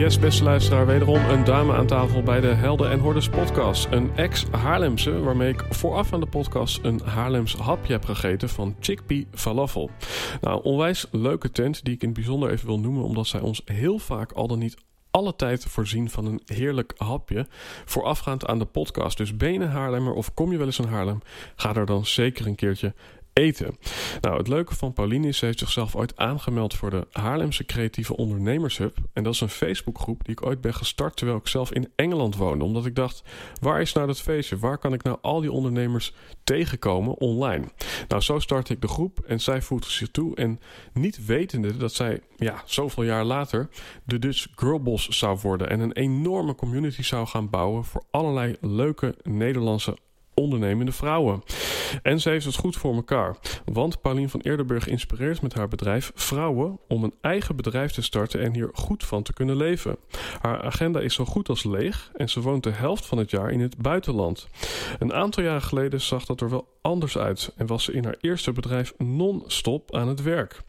Yes, beste luisteraar, wederom een dame aan tafel bij de Helden en Hordes podcast. Een ex-Haarlemse, waarmee ik vooraf aan de podcast een Haarlems hapje heb gegeten van Chickpea Falafel. Nou, onwijs leuke tent die ik in het bijzonder even wil noemen, omdat zij ons heel vaak al dan niet alle tijd voorzien van een heerlijk hapje voorafgaand aan de podcast. Dus ben je een Haarlemmer of kom je wel eens in Haarlem, ga er dan zeker een keertje eten. Nou, het leuke van Pauline is, ze heeft zichzelf ooit aangemeld voor de Haarlemse Creatieve Ondernemershub. En dat is een Facebookgroep die ik ooit ben gestart terwijl ik zelf in Engeland woonde. Omdat ik dacht, waar is nou dat feestje? Waar kan ik nou al die ondernemers tegenkomen online? Nou, zo startte ik de groep en zij voegde zich toe. En niet wetende dat zij, ja, zoveel jaar later de Dutch Girlboss zou worden. En een enorme community zou gaan bouwen voor allerlei leuke Nederlandse ondernemende vrouwen. En ze heeft het goed voor elkaar. Want Paulien van Eerdenburg inspireert met haar bedrijf vrouwen om een eigen bedrijf te starten en hier goed van te kunnen leven. Haar agenda is zo goed als leeg en ze woont de helft van het jaar in het buitenland. Een aantal jaren geleden zag dat er wel anders uit en was ze in haar eerste bedrijf non-stop aan het werk.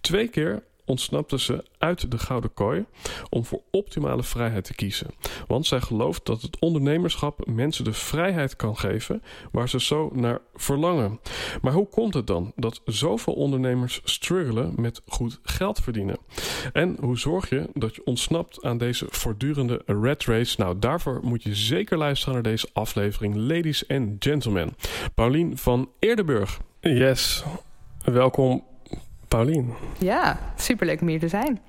Twee keer ontsnapte ze uit de gouden kooi om voor optimale vrijheid te kiezen. Want zij gelooft dat het ondernemerschap mensen de vrijheid kan geven waar ze zo naar verlangen. Maar hoe komt het dan dat zoveel ondernemers struggelen met goed geld verdienen? En hoe zorg je dat je ontsnapt aan deze voortdurende red race? Nou, daarvoor moet je zeker luisteren naar deze aflevering, ladies and gentlemen. Paulien van Eerdenburg. Yes, welkom Paulien. Ja, superleuk om hier te zijn.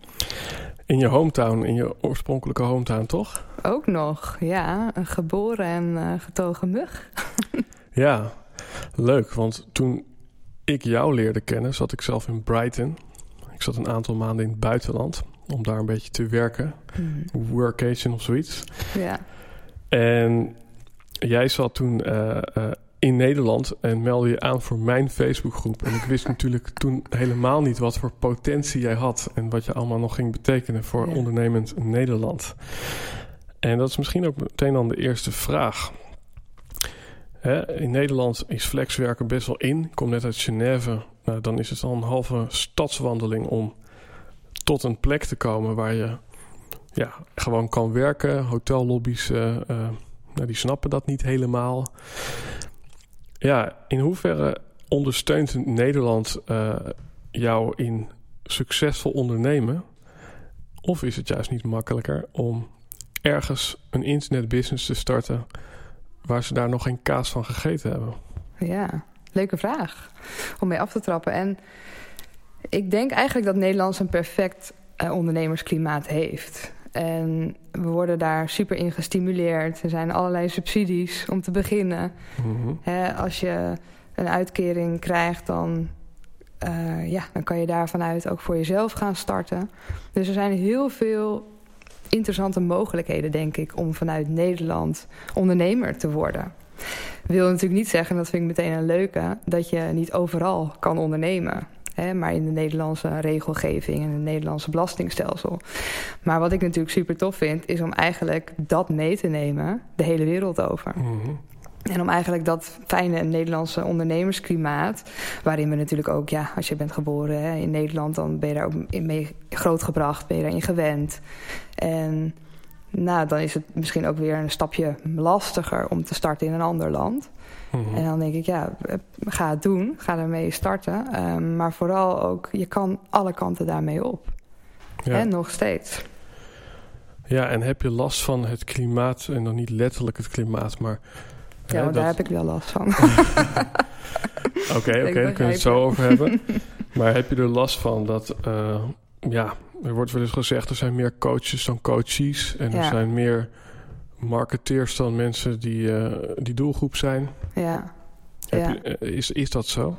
In je hometown, in je oorspronkelijke hometown, toch? Ook nog, ja. Een geboren en uh, getogen mug. ja, leuk. Want toen ik jou leerde kennen, zat ik zelf in Brighton. Ik zat een aantal maanden in het buitenland om daar een beetje te werken. Mm. Workation of zoiets. Ja. En jij zat toen uh, uh, in Nederland en meldde je aan voor mijn Facebookgroep. En ik wist natuurlijk toen helemaal niet wat voor potentie jij had en wat je allemaal nog ging betekenen voor ondernemend Nederland. En dat is misschien ook meteen dan de eerste vraag. in Nederland is flexwerken best wel in. Ik kom net uit Genève. Nou, dan is het al een halve stadswandeling om tot een plek te komen waar je ja, gewoon kan werken. Hotellobby's, uh, uh, nou, die snappen dat niet helemaal. Ja, in hoeverre ondersteunt Nederland uh, jou in succesvol ondernemen? Of is het juist niet makkelijker om ergens een internetbusiness te starten waar ze daar nog geen kaas van gegeten hebben? Ja, leuke vraag om mee af te trappen. En ik denk eigenlijk dat Nederland een perfect uh, ondernemersklimaat heeft. En we worden daar super in gestimuleerd. Er zijn allerlei subsidies om te beginnen. Mhm. als je een uitkering krijgt, dan, uh, ja, dan kan je daar vanuit ook voor jezelf gaan starten. Dus er zijn heel veel interessante mogelijkheden, denk ik, om vanuit Nederland ondernemer te worden. Wil natuurlijk niet zeggen, dat vind ik meteen een leuke, dat je niet overal kan ondernemen maar in de Nederlandse regelgeving en het Nederlandse belastingstelsel. Maar wat ik natuurlijk super tof vind, is om eigenlijk dat mee te nemen de hele wereld over. Mhm. En om eigenlijk dat fijne Nederlandse ondernemersklimaat, waarin we natuurlijk ook, ja, als je bent geboren hè, in Nederland, dan ben je daar ook mee grootgebracht, ben je daarin gewend. En nou, dan is het misschien ook weer een stapje lastiger om te starten in een ander land. Mhm. En dan denk ik, ja, ga het doen. Ga ermee starten. Um, maar vooral ook, je kan alle kanten daarmee op. Ja. En nog steeds. Ja, en heb je last van het klimaat, en dan niet letterlijk het klimaat, maar... Ja, hè, want dat- daar heb ik wel last van. Oké, oké, daar kunnen we het zo over hebben. Maar heb je er last van dat, eh, ja, er wordt wel eens gezegd, er zijn meer coaches dan coaches. En er Ja. zijn meer marketeers dan mensen die, eh, die doelgroep zijn. ja. Heb Ja. je- eh, is, is dat zo?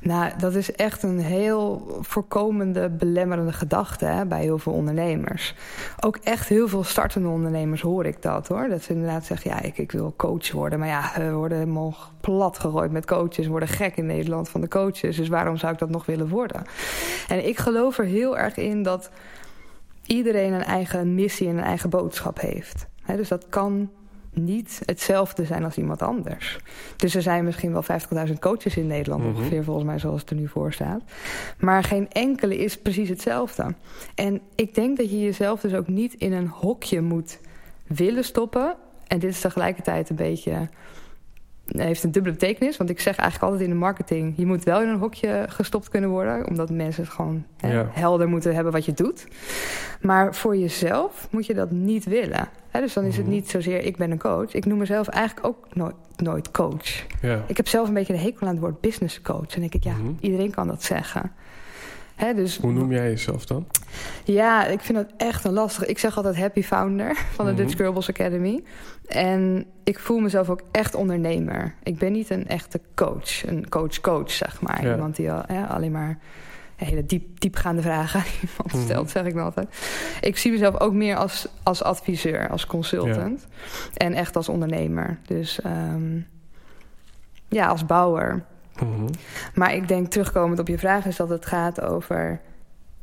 Nou, dat is echt een heel voorkomende, belemmerende gedachte hè, bij heel veel ondernemers. Ook echt heel veel startende ondernemers hoor ik dat hoor. Dat ze inderdaad zeggen, ja, ik, ik wil coach worden. Maar ja, we worden helemaal plat gegooid met coaches. We worden gek in Nederland van de coaches. Dus waarom zou ik dat nog willen worden? En ik geloof er heel erg in dat iedereen een eigen missie en een eigen boodschap heeft. Dus dat kan niet hetzelfde zijn als iemand anders. Dus er zijn misschien wel 50.000 coaches in Nederland Mhm. ongeveer, volgens mij zoals het er nu voor staat. Maar geen enkele is precies hetzelfde. En ik denk dat je jezelf dus ook niet in een hokje moet willen stoppen. En dit is tegelijkertijd een beetje heeft een dubbele betekenis. Want ik zeg eigenlijk altijd in de marketing... je moet wel in een hokje gestopt kunnen worden... omdat mensen het gewoon hè, Ja. helder moeten hebben wat je doet. Maar voor jezelf moet je dat niet willen. Hè, dus dan is het Mhm. niet zozeer ik ben een coach. Ik noem mezelf eigenlijk ook nooit, nooit coach. Ja. Ik heb zelf een beetje de hekel aan het woord business coach. En denk ik, ja, Mhm. iedereen kan dat zeggen. Hè, dus Hoe noem jij jezelf dan? ja, ik vind dat echt een lastig. Ik zeg altijd happy founder van de Mhm. Dutch Girls Academy. En ik voel mezelf ook echt ondernemer. Ik ben niet een echte coach. Een coach-coach, zeg maar. Ja. Iemand die al, alleen maar hele diep, diepgaande vragen aan iemand Mhm. stelt, zeg ik dan altijd. Ik zie mezelf ook meer als, als adviseur, als consultant. En echt als ondernemer. Dus ehm, ja, als bouwer. Mhm. Maar ik denk terugkomend op je vraag is dat het gaat over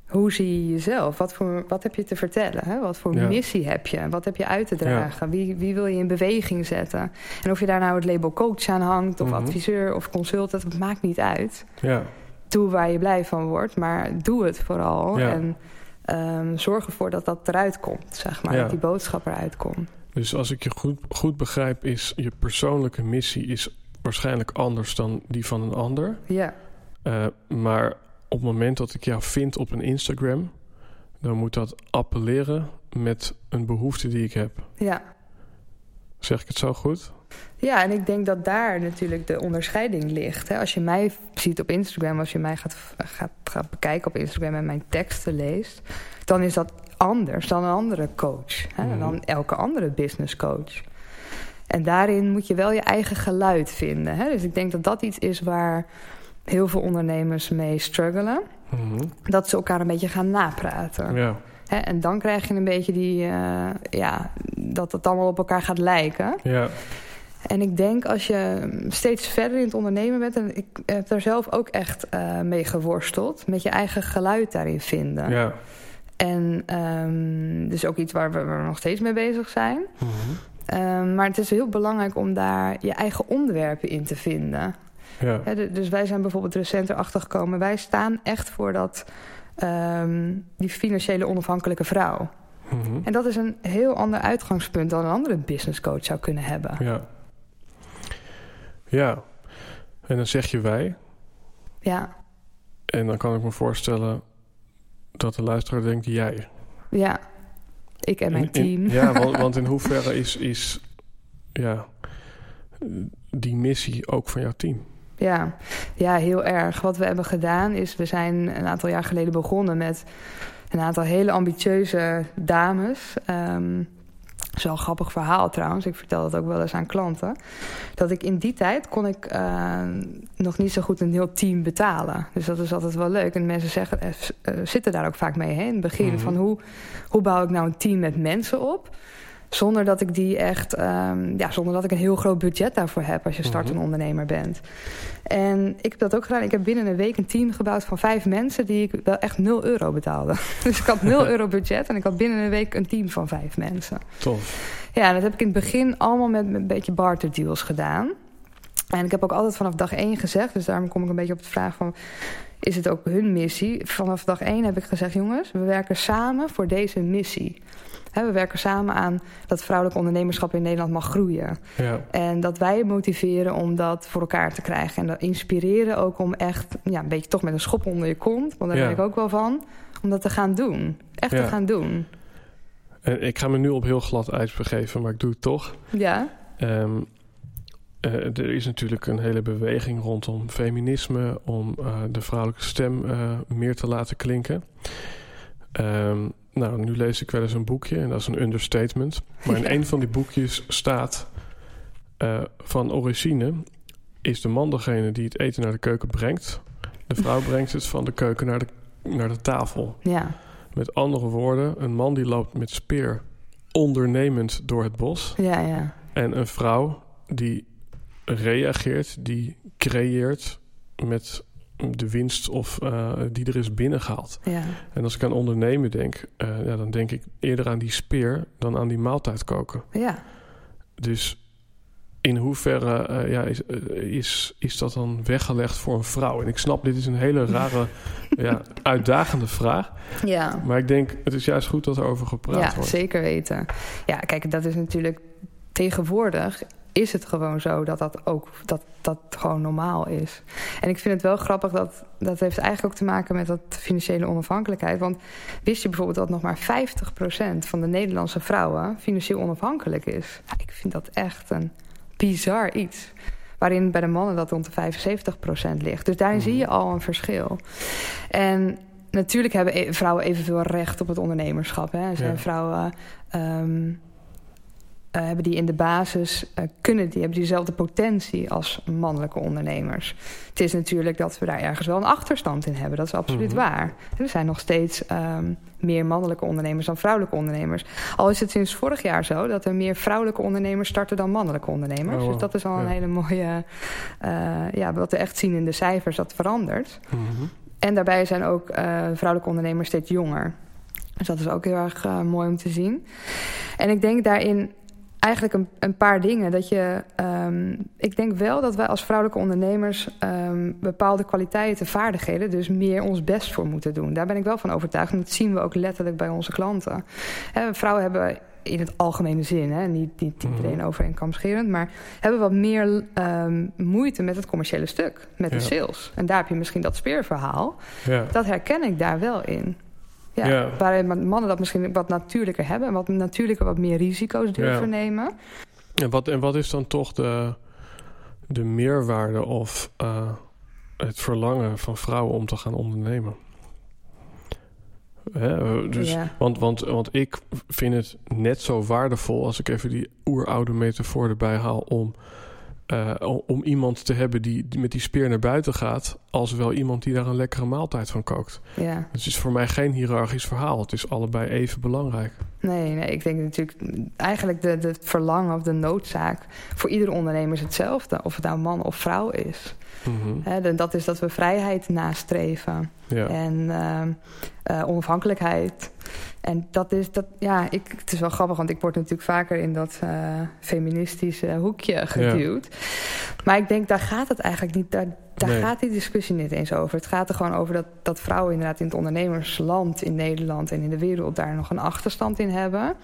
hoe zie je jezelf? Wat, voor, wat heb je te vertellen? Hè? Wat voor Ja. missie heb je? Wat heb je uit te dragen? Wie, wie wil je in beweging zetten? En of je daar nou het label coach aan hangt, of Mhm. adviseur of consultant, het maakt niet uit. Ja, Doe waar je blij van wordt, maar doe het vooral. En ehm, zorg ervoor dat dat eruit komt, zeg maar. Dat die boodschap eruit komt. dus als ik je goed, goed begrijp, is je persoonlijke missie is waarschijnlijk anders dan die van een ander. Ja, Eh, maar op het moment dat ik jou vind op een Instagram, dan moet dat appelleren met een behoefte die ik heb. ja. Zeg ik het zo goed? Ja, en ik denk dat daar natuurlijk de onderscheiding ligt. Hè. Als je mij ziet op Instagram, als je mij gaat, gaat, gaat bekijken op Instagram en mijn teksten leest, dan is dat anders dan een andere coach. Hè, Mhm. Dan elke andere business coach. En daarin moet je wel je eigen geluid vinden. Hè. Dus ik denk dat dat iets is waar heel veel ondernemers mee struggelen. Mhm. Dat ze elkaar een beetje gaan napraten. Ja, Hè, en dan krijg je een beetje die, eh, ja, dat het allemaal op elkaar gaat lijken. ja, En ik denk als je steeds verder in het ondernemen bent... en ik heb daar zelf ook echt eh, mee geworsteld... met je eigen geluid daarin vinden. ja. En ehm dus ook iets waar we, waar we nog steeds mee bezig zijn. Mhm. Ehm, maar het is heel belangrijk om daar je eigen onderwerpen in te vinden. ja. Dus wij zijn bijvoorbeeld recent erachter gekomen... wij staan echt voor dat, ehm, die financiële onafhankelijke vrouw. Mhm. En dat is een heel ander uitgangspunt... dan een andere business coach zou kunnen hebben. ja. Ja, en dan zeg je wij. Ja, En dan kan ik me voorstellen dat de luisteraar denkt jij. ja. Ik en mijn in- team. ja, want, want in hoeverre is, is ja, die missie ook van jouw team? Ja. ja, heel erg. Wat we hebben gedaan is, we zijn een aantal jaar geleden begonnen met een aantal hele ambitieuze dames. Ehm, dat is wel een grappig verhaal trouwens. Ik vertel dat ook wel eens aan klanten. Dat ik in die tijd kon ik eh, nog niet zo goed een heel team betalen. Dus dat is altijd wel leuk. En mensen zeggen, eh, eh, zitten daar ook vaak mee hè, in het begin. Mhm. Van hoe, hoe bouw ik nou een team met mensen op? Zonder dat ik die echt, ehm, ja, zonder dat ik een heel groot budget daarvoor heb als je startende Mhm. ondernemer bent. En ik heb dat ook gedaan. Ik heb binnen een week een team gebouwd van vijf mensen die ik wel echt 0 euro betaalde. Dus ik had 0 euro budget en ik had binnen een week een team van vijf mensen. Tof. Ja, dat heb ik in het begin allemaal met, met een beetje barter deals gedaan. En ik heb ook altijd vanaf dag één gezegd, dus daarom kom ik een beetje op de vraag van... is het ook hun missie? Vanaf dag één heb ik gezegd, jongens, we werken samen voor deze missie. We werken samen aan dat vrouwelijk ondernemerschap in Nederland mag groeien. Ja, En dat wij motiveren om dat voor elkaar te krijgen. En dat inspireren ook om echt ja, een beetje toch met een schop onder je kont... want daar ben ik ook wel van, om dat te gaan doen. Echt te gaan doen. En ik ga me nu op heel glad ijs begeven, maar ik doe het toch. Ja. Ehm, eh, er is natuurlijk een hele beweging rondom feminisme... om eh, de vrouwelijke stem eh, meer te laten klinken. Ehm, nou, nu lees ik wel eens een boekje en dat is een understatement. Maar in een van die boekjes staat... van origine is de man degene die het eten naar de keuken brengt. De vrouw brengt het van de keuken naar de, naar de tafel. Ja. Met andere woorden, een man die loopt met speer ondernemend door het bos. Ja, ja. En een vrouw die reageert, die creëert met de winst of uh, die er is binnengehaald. Ja. En als ik aan ondernemen denk, uh, ja, dan denk ik eerder aan die speer dan aan die maaltijd koken. Ja. Dus in hoeverre uh, ja, is, is, is dat dan weggelegd voor een vrouw? En ik snap, dit is een hele rare, ja, uitdagende vraag. Ja. Maar ik denk, het is juist goed dat er over gepraat ja, wordt. Ja, zeker weten. Ja, kijk, dat is natuurlijk tegenwoordig is het gewoon zo dat dat ook dat, dat gewoon normaal is. En ik vind het wel grappig dat dat heeft eigenlijk ook te maken met dat financiële onafhankelijkheid. Want wist je bijvoorbeeld dat nog maar 50% van de Nederlandse vrouwen financieel onafhankelijk is? Ja, ik vind dat echt een bizar iets. Waarin bij de mannen dat rond de 75% ligt. Dus daarin zie je al een verschil. En natuurlijk hebben vrouwen evenveel recht op het ondernemerschap. Hè. Er zijn Ja. vrouwen ehm, eh, hebben die in de basis eh, kunnen die hebben diezelfde potentie als mannelijke ondernemers. Het is natuurlijk dat we daar ergens wel een achterstand in hebben. Dat is absoluut Mhm. waar. Er zijn nog steeds ehm, meer mannelijke ondernemers dan vrouwelijke ondernemers. Al is het sinds vorig jaar zo dat er meer vrouwelijke ondernemers starten dan mannelijke ondernemers. Oh, wow. Dus dat is al een hele mooie. eh, ja, wat we echt zien in de cijfers, dat verandert. Mhm. En daarbij zijn ook vrouwelijke ondernemers steeds jonger. Dus dat is ook heel erg mooi om te zien. En ik denk daarin eigenlijk een, een paar dingen. Dat je, ehm, ik denk wel dat wij als vrouwelijke ondernemers ehm, bepaalde kwaliteiten, vaardigheden, dus meer ons best voor moeten doen. Daar ben ik wel van overtuigd. En dat zien we ook letterlijk bij onze klanten. Vrouwen hebben in het algemene zin, hè, niet, niet Mhm. iedereen over één kam scherend, maar hebben wat meer ehm, moeite met het commerciële stuk, met de sales. En daar heb je misschien dat speerverhaal. Ja. Dat herken ik daar wel in. Ja. Waarin mannen dat misschien wat natuurlijker hebben... en wat natuurlijker wat meer risico's durven nemen. En, wat, en wat is dan toch de, de meerwaarde of eh, het verlangen van vrouwen om te gaan ondernemen? Hè, dus, want, want, want ik vind het net zo waardevol als ik even die oeroude metafoor erbij haal om, eh, om- iemand te hebben die, die met die speer naar buiten gaat, als wel iemand die daar een lekkere maaltijd van kookt. Ja. Het is voor mij geen hiërarchisch verhaal. Het is allebei even belangrijk. Nee, nee, ik denk natuurlijk... eigenlijk de, de verlangen of de noodzaak... voor iedere ondernemer is hetzelfde. Of het nou man of vrouw is. Mhm. En dat is dat we vrijheid nastreven. Ja. En ehm, eh, onafhankelijkheid. En dat is dat, ja, ik, het is wel grappig, want ik word natuurlijk vaker in dat eh, feministische hoekje geduwd. Maar ik denk, daar gaat het eigenlijk niet. Daar, daar Nee. gaat die discussie niet eens over. Het gaat er gewoon over dat, dat vrouwen inderdaad in het ondernemersland in Nederland en in de wereld daar nog een achterstand in hebben.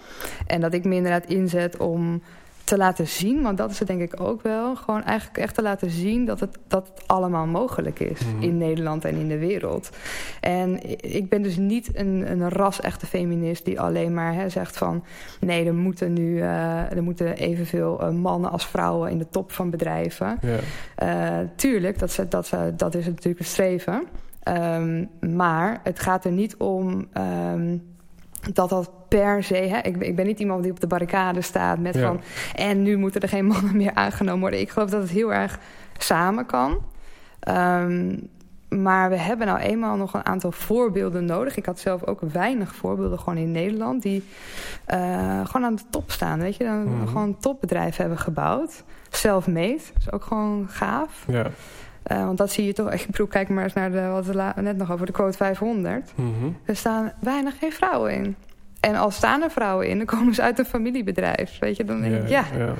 En dat ik me inderdaad inzet om te laten zien, want dat is het denk ik ook wel. Gewoon eigenlijk echt te laten zien dat het, dat het allemaal mogelijk is Mhm. in Nederland en in de wereld. En ik ben dus niet een, een ras-echte feminist die alleen maar hè, zegt van... nee, er moeten nu eh, er moeten evenveel eh, mannen als vrouwen in de top van bedrijven. Eh, tuurlijk, dat, ze- dat, ze- dat is natuurlijk een streven. Ehm, maar het gaat er niet om ehm, dat dat per se... Hè, ik, ben- ik ben niet iemand die op de barricade staat met Ja. van... en nu moeten er geen mannen meer aangenomen worden. Ik geloof dat het heel erg samen kan. Ehm, maar we hebben nou eenmaal nog een aantal voorbeelden nodig. Ik had zelf ook weinig voorbeelden gewoon in Nederland... die eh, gewoon aan de top staan, weet je. Dan Mhm. Gewoon een topbedrijf hebben gebouwd. Self-made, is ook gewoon gaaf. Ja. Eh, want dat zie je toch. Ik bedoel, kijk maar eens naar de, wat we net nog over de quote 500. Mhm. Er staan bijna geen vrouwen in. En als staan er vrouwen in, dan komen ze uit een familiebedrijf. Weet je, dan denk ik, ja, ja.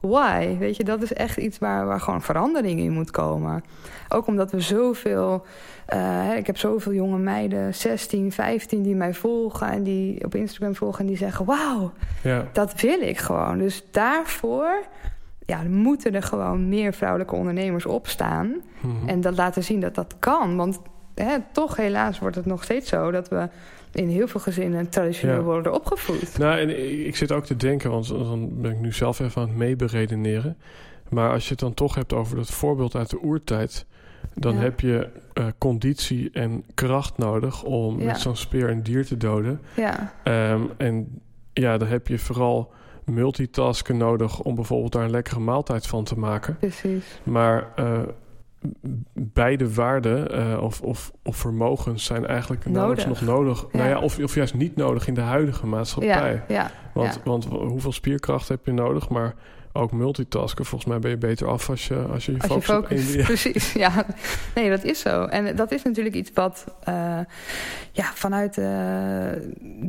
why? Weet je, dat is echt iets waar, waar gewoon verandering in moet komen. Ook omdat we zoveel... hè, ik heb zoveel jonge meiden, 16, 15, die mij volgen... en die op Instagram volgen en die zeggen... wauw, ja. dat wil ik gewoon. Dus daarvoor ja, moeten er gewoon meer vrouwelijke ondernemers opstaan... Mhm. En dat laten zien dat dat kan. Want hè, toch helaas wordt het nog steeds zo dat we in heel veel gezinnen traditioneel Ja. worden opgevoed. Nou, en ik- zit ook te denken, want dan ben ik nu zelf even aan het meeberedeneren. Maar als je het dan toch hebt over dat voorbeeld uit de oertijd, dan Ja. heb je eh, conditie en kracht nodig om Ja. met zo'n speer een dier te doden. Ja, Ehm, en ja, dan heb je vooral multitasken nodig om bijvoorbeeld daar een lekkere maaltijd van te maken. precies. Maar eh, beide waarden eh, of, of, of vermogens zijn eigenlijk nauwelijks nog nodig. Ja. Nou ja, of, of juist niet nodig in de huidige maatschappij. Ja, ja, Want, ja. want hoeveel spierkracht heb je nodig? Maar ook multitasken. Volgens mij ben je beter af als je als je, je Als je focust op één focust, ding. precies. Ja, nee, dat is zo. En dat is natuurlijk iets wat eh, ja, vanuit eh,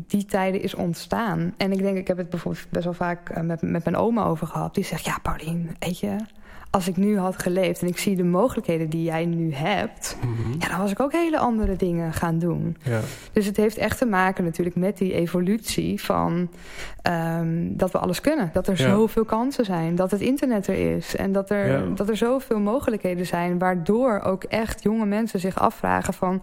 die tijden is ontstaan. En ik denk, ik heb het bijvoorbeeld best wel vaak eh, met, met mijn oma over gehad. Die zegt, ja, Paulien, weet je, als ik nu had geleefd en ik zie de mogelijkheden die jij nu hebt, Mhm. ja, dan was ik ook hele andere dingen gaan doen. Ja, Dus het heeft echt te maken natuurlijk met die evolutie van ehm, dat we alles kunnen. Dat er Ja. zoveel kansen zijn. Dat het internet er is. En dat er, Ja. dat er zoveel mogelijkheden zijn. Waardoor ook echt jonge mensen zich afvragen van...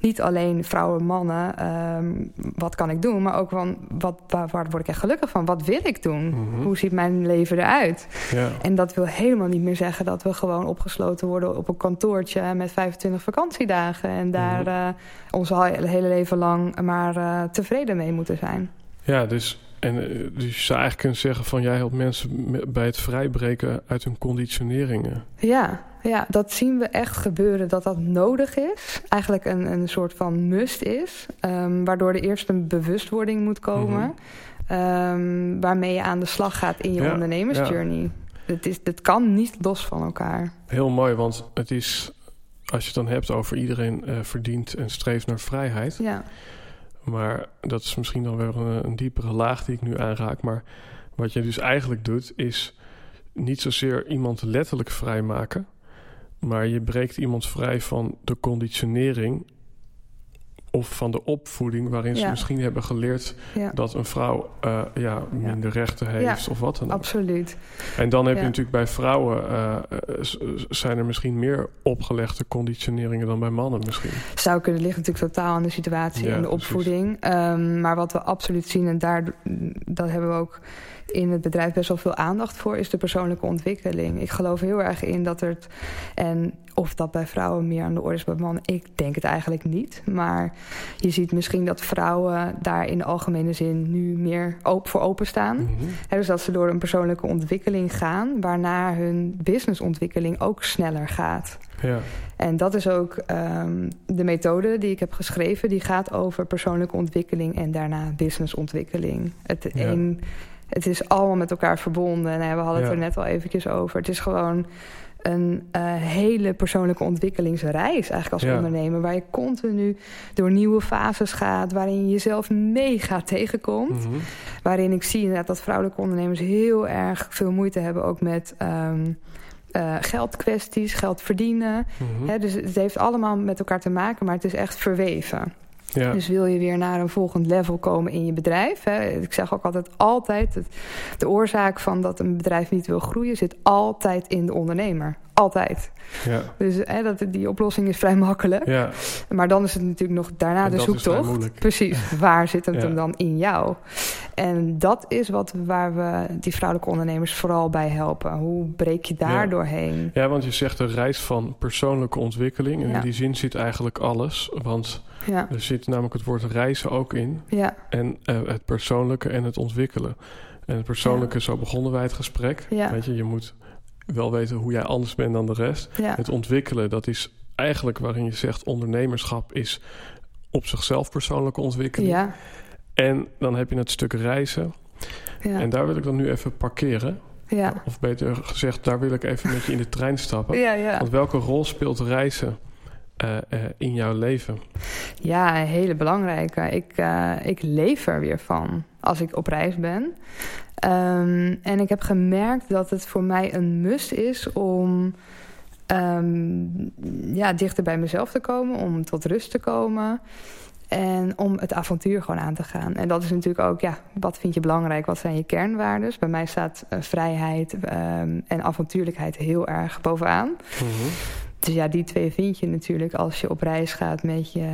niet alleen vrouwen, mannen, ehm, wat kan ik doen? Maar ook van, wat, waar, waar word ik echt gelukkig van? Wat wil ik doen? Mhm. Hoe ziet mijn leven eruit? ja. En dat wil helemaal niet meer zeggen dat we gewoon opgesloten worden op een kantoortje met 25 vakantiedagen. En daar onze he- hele leven lang maar eh, tevreden mee moeten zijn. ja dus, en, eh, dus je zou eigenlijk kunnen zeggen van jij helpt mensen me- bij het vrijbreken uit hun conditioneringen. Ja, ja, dat zien we echt gebeuren dat dat nodig is. Eigenlijk een, een soort van must is. ehm, waardoor er eerst een bewustwording moet komen. Mhm. ehm, waarmee je aan de slag gaat in je Ja, ondernemersjourney. Het, is, het kan niet los van elkaar. Heel mooi, want het is, als je het dan hebt over iedereen eh, verdient en streeft naar vrijheid. Ja, Maar dat is misschien dan weer een, een diepere laag die ik nu aanraak. Maar wat je dus eigenlijk doet, is niet zozeer iemand letterlijk vrijmaken. Maar je breekt iemand vrij van de conditionering of van de opvoeding waarin ze Ja. misschien hebben geleerd ja dat een vrouw eh, ja, minder rechten heeft of wat dan ook. absoluut. En dan heb Ja. je natuurlijk bij vrouwen eh, eh, zijn er misschien meer opgelegde conditioneringen dan bij mannen misschien. Zou kunnen liggen natuurlijk totaal aan de situatie Ja, en de opvoeding. Ehm, maar wat we absoluut zien, en daar dat hebben we ook in het bedrijf best wel veel aandacht voor, is de persoonlijke ontwikkeling. Ik geloof heel erg in dat er. het- En of dat bij vrouwen meer aan de orde is bij mannen, ik denk het eigenlijk niet. Maar je ziet misschien dat vrouwen daar in de algemene zin nu meer open voor openstaan. Hè, dus dat ze door een persoonlijke ontwikkeling gaan, waarna hun businessontwikkeling ook sneller gaat. Ja, En dat is ook ehm, de methode die ik heb geschreven. Die gaat over persoonlijke ontwikkeling en daarna businessontwikkeling. Het, Ja. een, het is allemaal met elkaar verbonden. En we hadden het Ja. er net al eventjes over. Het is gewoon een eh, hele persoonlijke ontwikkelingsreis eigenlijk als Ja. ondernemer. Waar je continu door nieuwe fases gaat. Waarin je jezelf mega tegenkomt. Mhm. Waarin ik zie inderdaad dat vrouwelijke ondernemers heel erg veel moeite hebben. Ook met ehm, eh, geldkwesties, geld verdienen. Mhm. Dus het heeft allemaal met elkaar te maken, maar het is echt verweven. Ja. Dus wil je weer naar een volgend level komen in je bedrijf. Hè, ik zeg ook altijd, altijd, het- de oorzaak van dat een bedrijf niet wil groeien zit altijd in de ondernemer. Altijd. ja. Dus hè, dat, die oplossing is vrij makkelijk. ja. Maar dan is het natuurlijk nog daarna En de zoektocht. Precies, waar zit het hem dan in jou? En dat is wat, waar we die vrouwelijke ondernemers vooral bij helpen. Hoe breek je daar doorheen? Ja, want je zegt de reis van persoonlijke ontwikkeling. En in die zin zit eigenlijk alles. Want Ja, er zit namelijk het woord reizen ook in. ja, En eh, het persoonlijke en het ontwikkelen. En het persoonlijke, zo begonnen wij het gesprek. Ja. Weet je, je moet wel weten hoe jij anders bent dan de rest. ja, Het ontwikkelen, dat is eigenlijk waarin je zegt... ondernemerschap is op zichzelf persoonlijke ontwikkeling. ja, En dan heb je het stuk reizen. ja. En daar wil ik dan nu even parkeren. ja. Of beter gezegd, daar wil ik even met je in de trein stappen. Ja, ja. Want welke rol speelt reizen eh, eh, in jouw leven? ja, een hele belangrijke. Ik, eh, ik leef er weer van als ik op reis ben. Ehm, en ik heb gemerkt dat het voor mij een must is om ehm, ja, dichter bij mezelf te komen, om tot rust te komen. En om het avontuur gewoon aan te gaan. En dat is natuurlijk ook, ja, wat vind je belangrijk? Wat zijn je kernwaarden? Bij mij staat vrijheid ehm, en avontuurlijkheid heel erg bovenaan. Mhm. Dus ja, die twee vind je natuurlijk als je op reis gaat met je,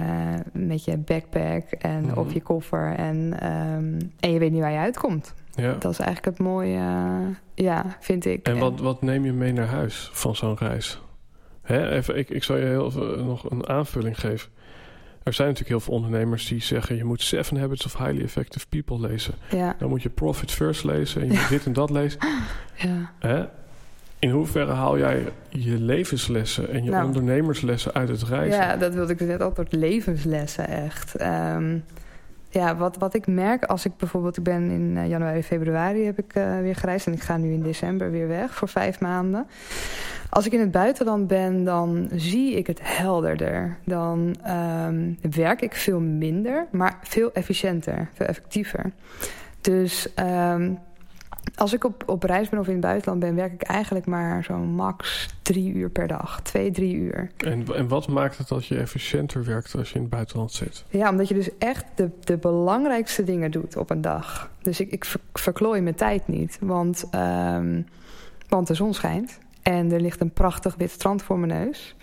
met je backpack en Mhm. op je koffer. En, ehm, en je weet niet waar je uitkomt. Ja. Dat is eigenlijk het mooie, ja, vind ik. En wat, wat neem je mee naar huis van zo'n reis? Hè, even, ik, ik zal je heel even nog een aanvulling geven. Er zijn natuurlijk heel veel ondernemers die zeggen... je moet Seven Habits of Highly Effective People lezen. Ja, Dan moet je Profit First lezen en je moet dit en dat lezen. ja. Hè? In hoeverre haal jij je levenslessen en je Nou. ondernemerslessen uit het reizen? Ja, dat wilde ik dus net altijd levenslessen echt. Ehm, ja, wat, wat ik merk als ik bijvoorbeeld... Ik ben in eh, januari, februari heb ik eh, weer gereisd... en ik ga nu in december weer weg voor vijf maanden. Als ik in het buitenland ben, dan zie ik het helderder. Dan ehm, werk ik veel minder, maar veel efficiënter, veel effectiever. Dus ehm, als ik op, op reis ben of in het buitenland ben... werk ik eigenlijk maar zo'n max drie uur per dag. Twee, drie uur. En, en wat maakt het dat je efficiënter werkt als je in het buitenland zit? Ja, omdat je dus echt de, de belangrijkste dingen doet op een dag. Dus ik, ik ver- verklooi mijn tijd niet. Want, ehm, want de zon schijnt. En er ligt een prachtig wit strand voor mijn neus.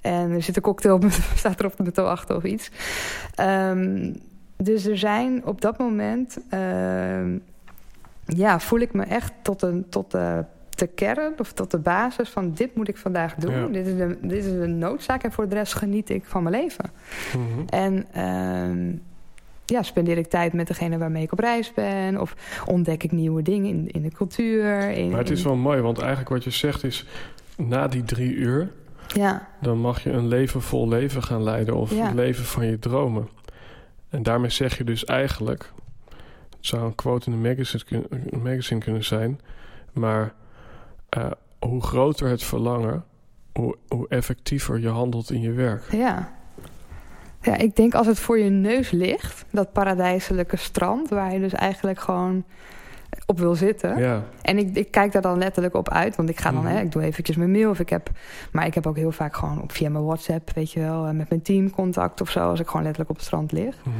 En er zit een cocktail, op staat er op de beton achter of iets. Ehm, dus er zijn op dat moment... ehm, ja, voel ik me echt tot, een, tot de, de kern of tot de basis van... dit moet ik vandaag doen. Ja. Dit, is de, dit is de noodzaak en voor de rest geniet ik van mijn leven. Mhm. En ehm, ja, spendeer ik tijd met degene waarmee ik op reis ben. Of ontdek ik nieuwe dingen in, in de cultuur. In, Maar het is in- wel mooi, want eigenlijk wat je zegt is... na die drie uur, Ja, dan mag je een leven vol leven gaan leiden... of Ja. het leven van je dromen. En daarmee zeg je dus eigenlijk... het zou een quote in een magazine, kun- een magazine kunnen zijn... maar eh, hoe groter het verlangen... Hoe, hoe effectiever je handelt in je werk. ja. Ja, ik denk als het voor je neus ligt, dat paradijselijke strand... waar je dus eigenlijk gewoon op wil zitten. Ja, En ik, ik kijk daar dan letterlijk op uit. Want ik ga dan, Mhm. hè, ik doe eventjes mijn mail. Of ik heb, maar ik heb ook heel vaak gewoon op, via mijn WhatsApp, weet je wel, eh, met mijn team contact of zo. Als ik gewoon letterlijk op het strand lig. Mhm.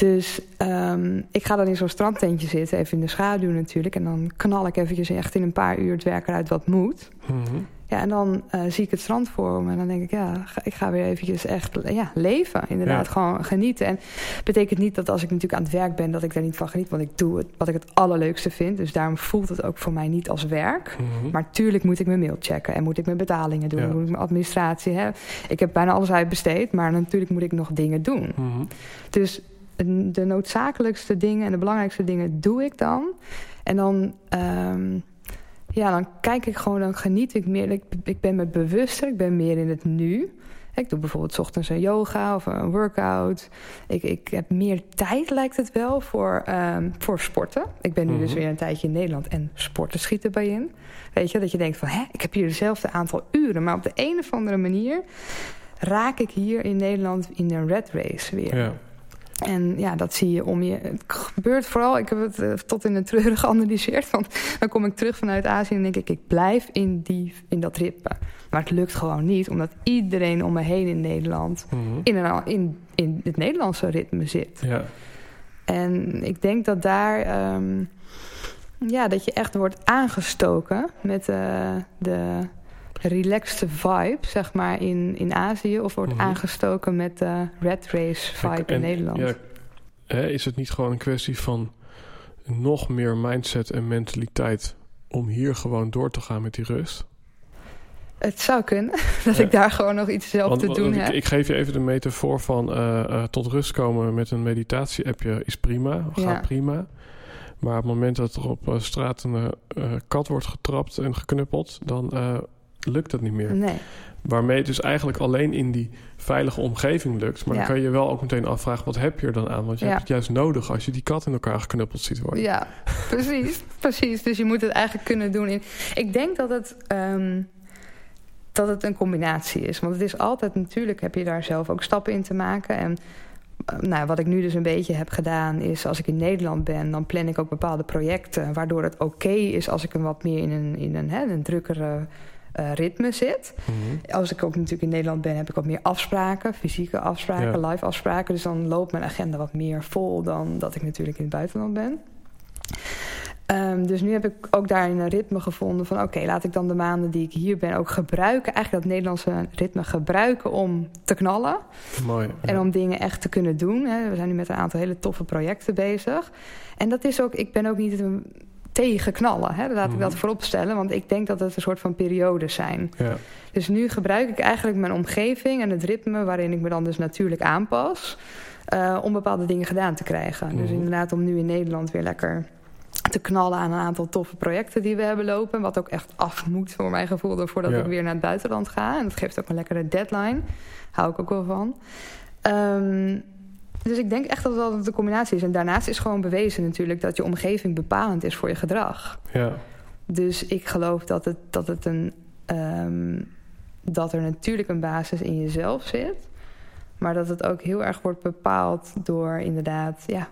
Dus ehm, ik ga dan in zo'n strandtentje zitten, even in de schaduw natuurlijk. En dan knal ik eventjes echt in een paar uur het werk eruit wat moet. Mhm. Ja, en dan eh, zie ik het strand voor me. En dan denk ik, ja, ga- ik ga weer eventjes echt ja, leven. Inderdaad, Ja. gewoon genieten. En betekent niet dat als ik natuurlijk aan het werk ben... dat ik daar niet van geniet. Want ik doe het wat ik het allerleukste vind. Dus daarom voelt het ook voor mij niet als werk. Mhm. Maar tuurlijk moet ik mijn mail checken. En moet ik mijn betalingen doen. Ja. Moet ik mijn administratie. Hè. Ik heb bijna alles uitbesteed. Maar natuurlijk moet ik nog dingen doen. Mhm. Dus de noodzakelijkste dingen en de belangrijkste dingen doe ik dan. En dan, ehm, ja, dan kijk ik gewoon, dan geniet ik meer. Ik, ik ben me bewuster, ik ben meer in het nu. Ik doe bijvoorbeeld 's ochtends een yoga of een workout. Ik, ik heb meer tijd, lijkt het wel, voor, ehm, voor sporten. Ik ben nu dus Mhm. weer een tijdje in Nederland en sporten schiet erbij in. Weet je, dat je denkt van, hè, ik heb hier hetzelfde aantal uren. Maar op de een of andere manier raak ik hier in Nederland in een red race weer. Ja. En ja, dat zie je om je. Het gebeurt vooral, ik heb het eh, tot in het treurig geanalyseerd. Want dan kom ik terug vanuit Azië en denk ik, ik blijf in, die, in dat ritme. Maar het lukt gewoon niet, omdat iedereen om me heen in Nederland Mhm. in, een, in, in het Nederlandse ritme zit. Ja. En ik denk dat daar, ehm, ja, dat je echt wordt aangestoken met eh, de relaxed vibe, zeg maar, in, in Azië. Of wordt Mhm. aangestoken met de red race vibe in Nederland. Ja, is het niet gewoon een kwestie van nog meer mindset en mentaliteit om hier gewoon door te gaan met die rust? Het zou kunnen dat Ja. ik daar gewoon nog iets zelf Want, te doen ik, heb. ik geef je even de metafoor van eh, eh, tot rust komen met een meditatie-appje is prima, gaat Ja. prima. Maar op het moment dat er op eh, straat een eh, eh, kat wordt getrapt en geknuppeld, dan eh, lukt dat niet meer. Nee, Waarmee het dus eigenlijk alleen in die veilige omgeving lukt. Maar Ja. dan kan je je wel ook meteen afvragen, wat heb je er dan aan? Want je Ja. hebt het juist nodig als je die kat in elkaar geknuppeld ziet worden. ja, precies, precies. Dus je moet het eigenlijk kunnen doen. In... Ik denk dat het, ehm, dat het een combinatie is. Want het is altijd, natuurlijk heb je daar zelf ook stappen in te maken. En eh, nou, wat ik nu dus een beetje heb gedaan is... als ik in Nederland ben, dan plan ik ook bepaalde projecten... waardoor het oké is als ik een wat meer in een, in een, hè, een drukkere eh, ritme zit... Mhm. Als ik ook natuurlijk in Nederland ben, heb ik wat meer afspraken, fysieke afspraken, Ja. live afspraken. Dus dan loopt mijn agenda wat meer vol dan dat ik natuurlijk in het buitenland ben. Ehm, dus nu heb ik ook daarin een ritme gevonden van... oké, laat ik dan de maanden die ik hier ben ook gebruiken. Eigenlijk dat Nederlandse ritme gebruiken om te knallen. Mooi. En om dingen echt te kunnen doen. Hè. We zijn nu met een aantal hele toffe projecten bezig. En dat is ook, ik ben ook niet tegen knallen. Hè. Laat ik dat Mhm. voorop stellen. Want ik denk dat het een soort van periodes zijn. Ja. Dus nu gebruik ik eigenlijk mijn omgeving en het ritme... waarin ik me dan dus natuurlijk aanpas... eh, om bepaalde dingen gedaan te krijgen. Dus Mhm. inderdaad om nu in Nederland weer lekker te knallen aan een aantal toffe projecten die we hebben lopen. Wat ook echt af moet voor mijn gevoel voordat Ja. ik weer naar het buitenland ga. En dat geeft ook een lekkere deadline. Hou ik ook wel van. Ehm, dus ik denk echt dat dat de combinatie is. En daarnaast is gewoon bewezen natuurlijk dat je omgeving bepalend is voor je gedrag. Ja. Dus ik geloof dat het, dat het een. ehm, dat er natuurlijk een basis in jezelf zit. Maar dat het ook heel erg wordt bepaald door inderdaad, ja,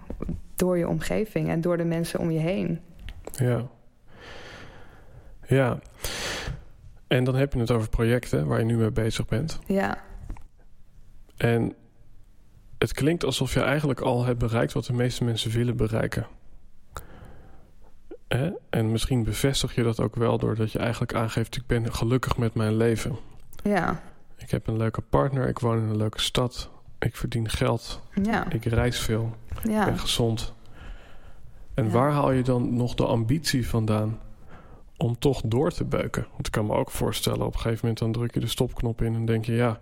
door je omgeving en door de mensen om je heen. Ja. Ja. En dan heb je het over projecten waar je nu mee bezig bent. Ja, En het klinkt alsof je eigenlijk al hebt bereikt wat de meeste mensen willen bereiken. Hè? En misschien bevestig je dat ook wel doordat je eigenlijk aangeeft: ik ben gelukkig met mijn leven. ja, Ik heb een leuke partner, ik woon in een leuke stad, ik verdien geld, ja, ik reis veel, ik ja. ben gezond. En Ja. waar haal je dan nog de ambitie vandaan om toch door te beuken? Want ik kan me ook voorstellen, op een gegeven moment dan druk je de stopknop in en denk je, ja,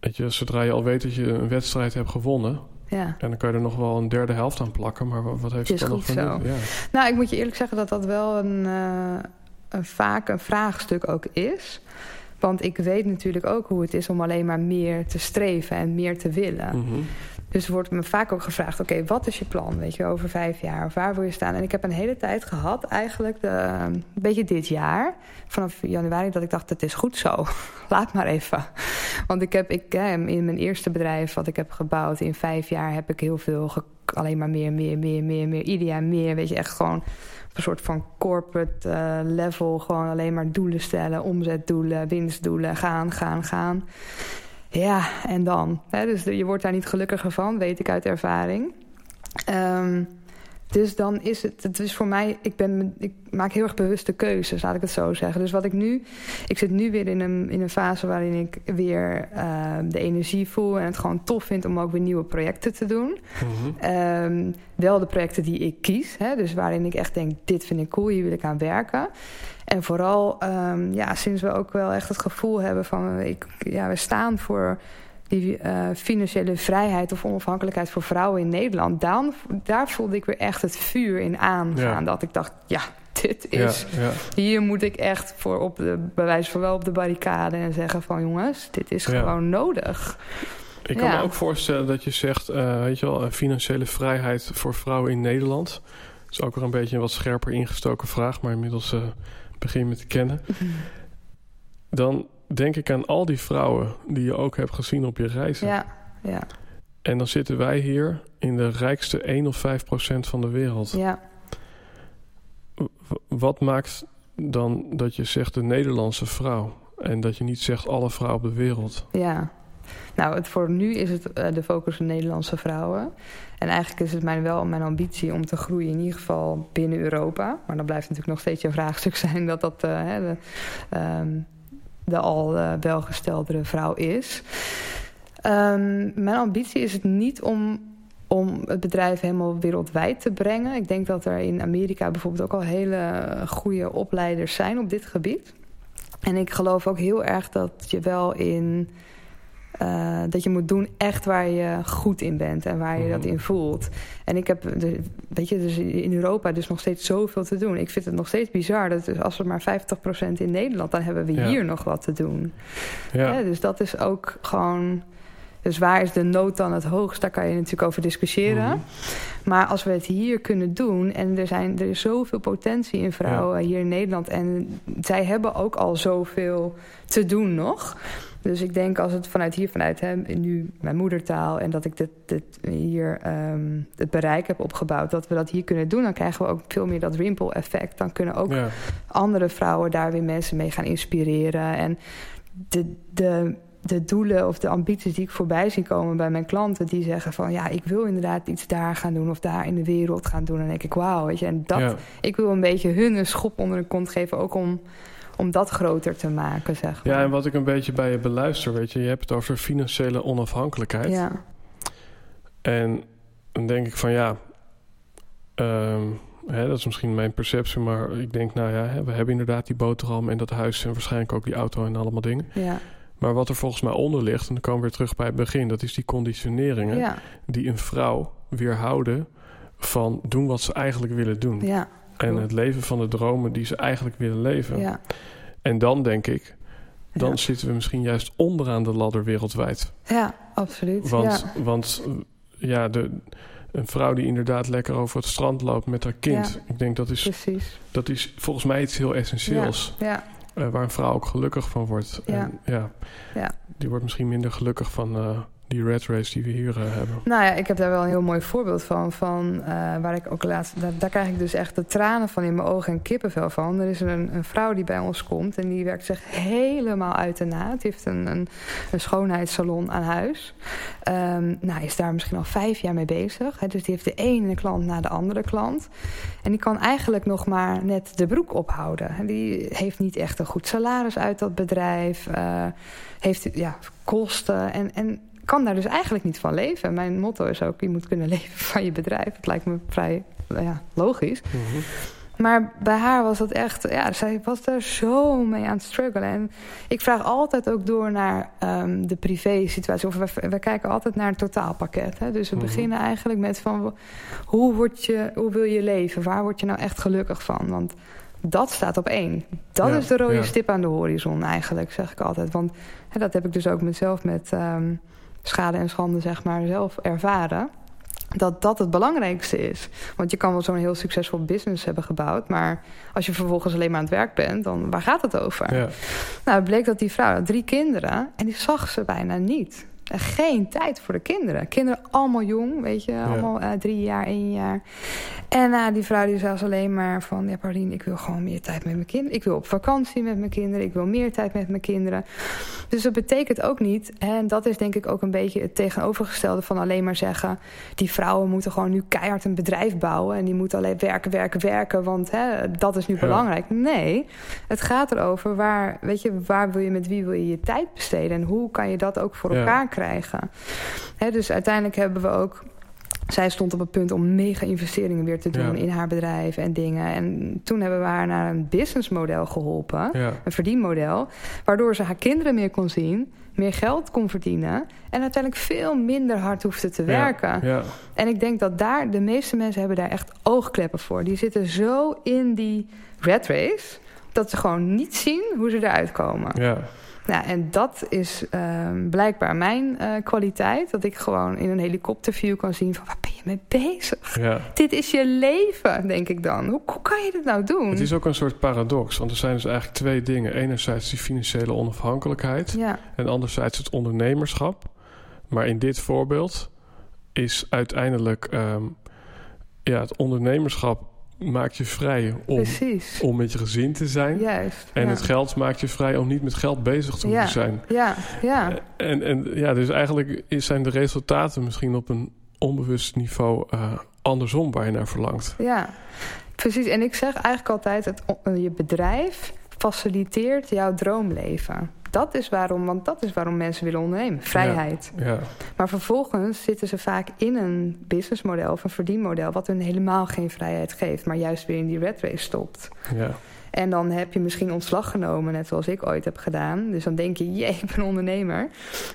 weet je, zodra je al weet dat je een wedstrijd hebt gewonnen, ja. en dan kan je er nog wel een derde helft aan plakken, maar wat, heeft Het dan nog van nut? Ja. Nou, ik moet je eerlijk zeggen dat dat wel een, eh, een vaak een vraagstuk ook is. Want ik weet natuurlijk ook hoe het is om alleen maar meer te streven en meer te willen. Mhm. Dus wordt me vaak ook gevraagd: oké, wat is je plan? Weet je, over vijf jaar of waar wil je staan? En ik heb een hele tijd gehad, eigenlijk, de, een beetje dit jaar, vanaf januari, dat ik dacht: het is goed zo. Laat maar even. Want ik heb ik, in mijn eerste bedrijf wat ik heb gebouwd, in vijf jaar heb ik heel veel alleen maar meer, meer, meer, meer, meer, ieder jaar meer. Weet je, echt gewoon een soort van corporate eh, level, gewoon alleen maar doelen stellen, omzetdoelen, winstdoelen, gaan, gaan, gaan. Ja, en dan? Dus je wordt daar niet gelukkiger van, weet ik uit ervaring. Ehm, dus dan is het, het is voor mij, ik, ben, ik maak heel erg bewuste keuzes, laat ik het zo zeggen. Dus wat ik nu, ik zit nu weer in een, in een fase waarin ik weer eh, de energie voel en het gewoon tof vind om ook weer nieuwe projecten te doen. Mhm. Ehm, wel de projecten die ik kies. Hè, dus waarin ik echt denk, dit vind ik cool, hier wil ik aan werken. En vooral ehm, ja, sinds we ook wel echt het gevoel hebben van... Ik, ja, we staan voor die eh, financiële vrijheid of onafhankelijkheid voor vrouwen in Nederland. Dan, daar voelde ik weer echt het vuur in aangaan. Ja. Dat ik dacht, ja, dit is... ja. Hier moet ik echt voor op de, bij wijze van wel op de barricade en zeggen van... jongens, dit is gewoon nodig. Ik kan me ook voorstellen dat je zegt, eh, weet je wel, eh, financiële vrijheid voor vrouwen in Nederland. Dat is ook weer een beetje een wat scherper ingestoken vraag, maar inmiddels begin je me te kennen. Dan denk ik aan al die vrouwen die je ook hebt gezien op je reizen. Ja, ja, En dan zitten wij hier in de rijkste 1 of 5 procent van de wereld. ja. Wat maakt dan dat je zegt de Nederlandse vrouw en dat je niet zegt alle vrouwen op de wereld? Ja. Nou, het, voor nu is het eh, de focus op Nederlandse vrouwen. En eigenlijk is het mijn, wel mijn ambitie om te groeien, in ieder geval binnen Europa. Maar dan blijft natuurlijk nog steeds een vraagstuk zijn dat dat eh, hè, de, ehm, de al eh, welgesteldere vrouw is. Ehm, mijn ambitie is het niet om, om het bedrijf helemaal wereldwijd te brengen. Ik denk dat er in Amerika bijvoorbeeld ook al hele goede opleiders zijn op dit gebied. En ik geloof ook heel erg dat je wel in. Eh, dat je moet doen echt waar je goed in bent en waar je dat Mhm. in voelt. En ik heb, weet je, dus in Europa dus nog steeds zoveel te doen. Ik vind het nog steeds bizar dat dus als we maar 50% in Nederland, dan hebben we Ja. hier nog wat te doen. Ja, Ja, dus dat is ook gewoon. Dus waar is de nood dan het hoogst? Daar kan je natuurlijk over discussiëren. Mhm. Maar als we het hier kunnen doen... en er, zijn, er is zoveel potentie in vrouwen hier in Nederland... en zij hebben ook al zoveel te doen nog. Dus ik denk als het vanuit hier, vanuit hè, nu mijn moedertaal... en dat ik dit, dit hier ehm, het bereik heb opgebouwd... dat we dat hier kunnen doen... dan krijgen we ook veel meer dat ripple-effect. Dan kunnen ook ja. andere vrouwen daar weer mensen mee gaan inspireren. En de, de, de doelen of de ambities die ik voorbij zie komen bij mijn klanten, die zeggen van ja, ik wil inderdaad iets daar gaan doen of daar in de wereld gaan doen. En dan denk ik, wauw, weet je, en dat, ik wil een beetje hun een schop onder de kont geven, ook om, om dat groter te maken, zeg maar. Ja, en wat ik een beetje bij je beluister, weet je, je hebt het over financiële onafhankelijkheid. Ja. En dan denk ik van ja, ehm, hè, dat is misschien mijn perceptie, maar ik denk, nou ja, we hebben inderdaad die boterham en dat huis en waarschijnlijk ook die auto en allemaal dingen. Ja. Maar wat er volgens mij onder ligt, en dan komen we weer terug bij het begin, dat is die conditioneringen Ja. die een vrouw weerhouden van doen wat ze eigenlijk willen doen. Ja. en het leven van de dromen die ze eigenlijk willen leven. Ja. En dan denk ik, dan Ja. zitten we misschien juist onderaan de ladder wereldwijd. Ja, absoluut. Want, ja. want ja, de, een vrouw die inderdaad lekker over het strand loopt met haar kind. Ja. Ik denk dat is, Precies. dat is volgens mij iets heel essentieels. Ja. Eh, waar een vrouw ook gelukkig van wordt. Ja. En, ja, Ja. Die wordt misschien minder gelukkig van eh, die red race die we hier eh, hebben. Nou ja, ik heb daar wel een heel mooi voorbeeld van. van eh, waar ik ook laatst, daar, krijg ik dus echt de tranen van in mijn ogen en kippenvel van. Er is een, een vrouw die bij ons komt en die werkt zich helemaal uit de naad. Die heeft een, een, schoonheidssalon aan huis. Ehm nou, is daar misschien al vijf jaar mee bezig. Hè, dus die heeft de ene klant na de andere klant. En die kan eigenlijk nog maar net de broek ophouden. En Die heeft niet echt een goed salaris uit dat bedrijf. eh, heeft ja, kosten en, en kan daar dus eigenlijk niet van leven. Mijn motto is ook, je moet kunnen leven van je bedrijf. Het lijkt me vrij nou ja, logisch. Mhm. Maar bij haar was dat echt... Ja, zij was daar zo mee aan het struggelen. En ik vraag altijd ook door naar ehm, de privé-situatie. Of we, we kijken altijd naar het totaalpakket. Hè? Dus we Mhm. beginnen eigenlijk met van... Hoe, word je, hoe wil je leven? Waar word je nou echt gelukkig van? Want dat staat op één. Dat Ja, is de rode ja. stip aan de horizon eigenlijk, zeg ik altijd. Want hè, dat heb ik dus ook mezelf met ehm, schade en schande, zeg maar, zelf ervaren dat dat het belangrijkste is. Want je kan wel zo'n heel succesvol business hebben gebouwd... maar als je vervolgens alleen maar aan het werk bent... dan waar gaat het over? Ja. Nou, het bleek dat die vrouw had drie kinderen... en die zag ze bijna niet. En geen tijd voor de kinderen. Kinderen allemaal jong, weet je. Allemaal eh, drie jaar, één jaar. En uh, die vrouw die zei alleen maar van... ja, Paulien, ik wil gewoon meer tijd met mijn kinderen. Ik wil op vakantie met mijn kinderen. Ik wil meer tijd met mijn kinderen. Dus dat betekent ook niet... en dat is denk ik ook een beetje het tegenovergestelde van alleen maar zeggen... die vrouwen moeten gewoon nu keihard een bedrijf bouwen... en die moeten alleen werken, werken, werken... want hè, dat is nu Ja. belangrijk. Nee, het gaat erover waar, weet je, waar wil je met wie wil je je tijd besteden... en hoe kan je dat ook voor elkaar krijgen. Hè, dus uiteindelijk hebben we ook... Zij stond op het punt om mega investeringen weer te doen Ja. in haar bedrijf en dingen. En toen hebben we haar naar een businessmodel geholpen Ja. een verdienmodel. Waardoor ze haar kinderen meer kon zien, meer geld kon verdienen. En uiteindelijk veel minder hard hoefde te werken. Ja. En ik denk dat daar, de meeste mensen hebben daar echt oogkleppen voor. Die zitten zo in die red race. Dat ze gewoon niet zien hoe ze eruit komen. Ja. Nou, en dat is ehm, blijkbaar mijn eh, kwaliteit. Dat ik gewoon in een helikopterview kan zien van waar ben je mee bezig? ja. Dit is je leven, denk ik dan. Hoe, hoe kan je dit nou doen? Het is ook een soort paradox, want er zijn dus eigenlijk twee dingen. Enerzijds die financiële onafhankelijkheid Ja, en anderzijds het ondernemerschap. Maar in dit voorbeeld is uiteindelijk ehm, ja, het ondernemerschap maakt je vrij om, precies. om met je gezin te zijn. Juist. En ja. het geld maakt je vrij om niet met geld bezig te Ja. moeten zijn. Ja, ja. En, en ja, dus eigenlijk zijn de resultaten misschien op een onbewust niveau eh, andersom waar je naar verlangt. Ja, precies. En ik zeg eigenlijk altijd: het, je bedrijf faciliteert jouw droomleven. Dat is waarom, want dat is waarom mensen willen ondernemen. Vrijheid. Ja, Maar vervolgens zitten ze vaak in een businessmodel of een verdienmodel... wat hun helemaal geen vrijheid geeft, maar juist weer in die red race stopt. ja, En dan heb je misschien ontslag genomen, net zoals ik ooit heb gedaan. Dus dan denk je, jee, ik ben ondernemer.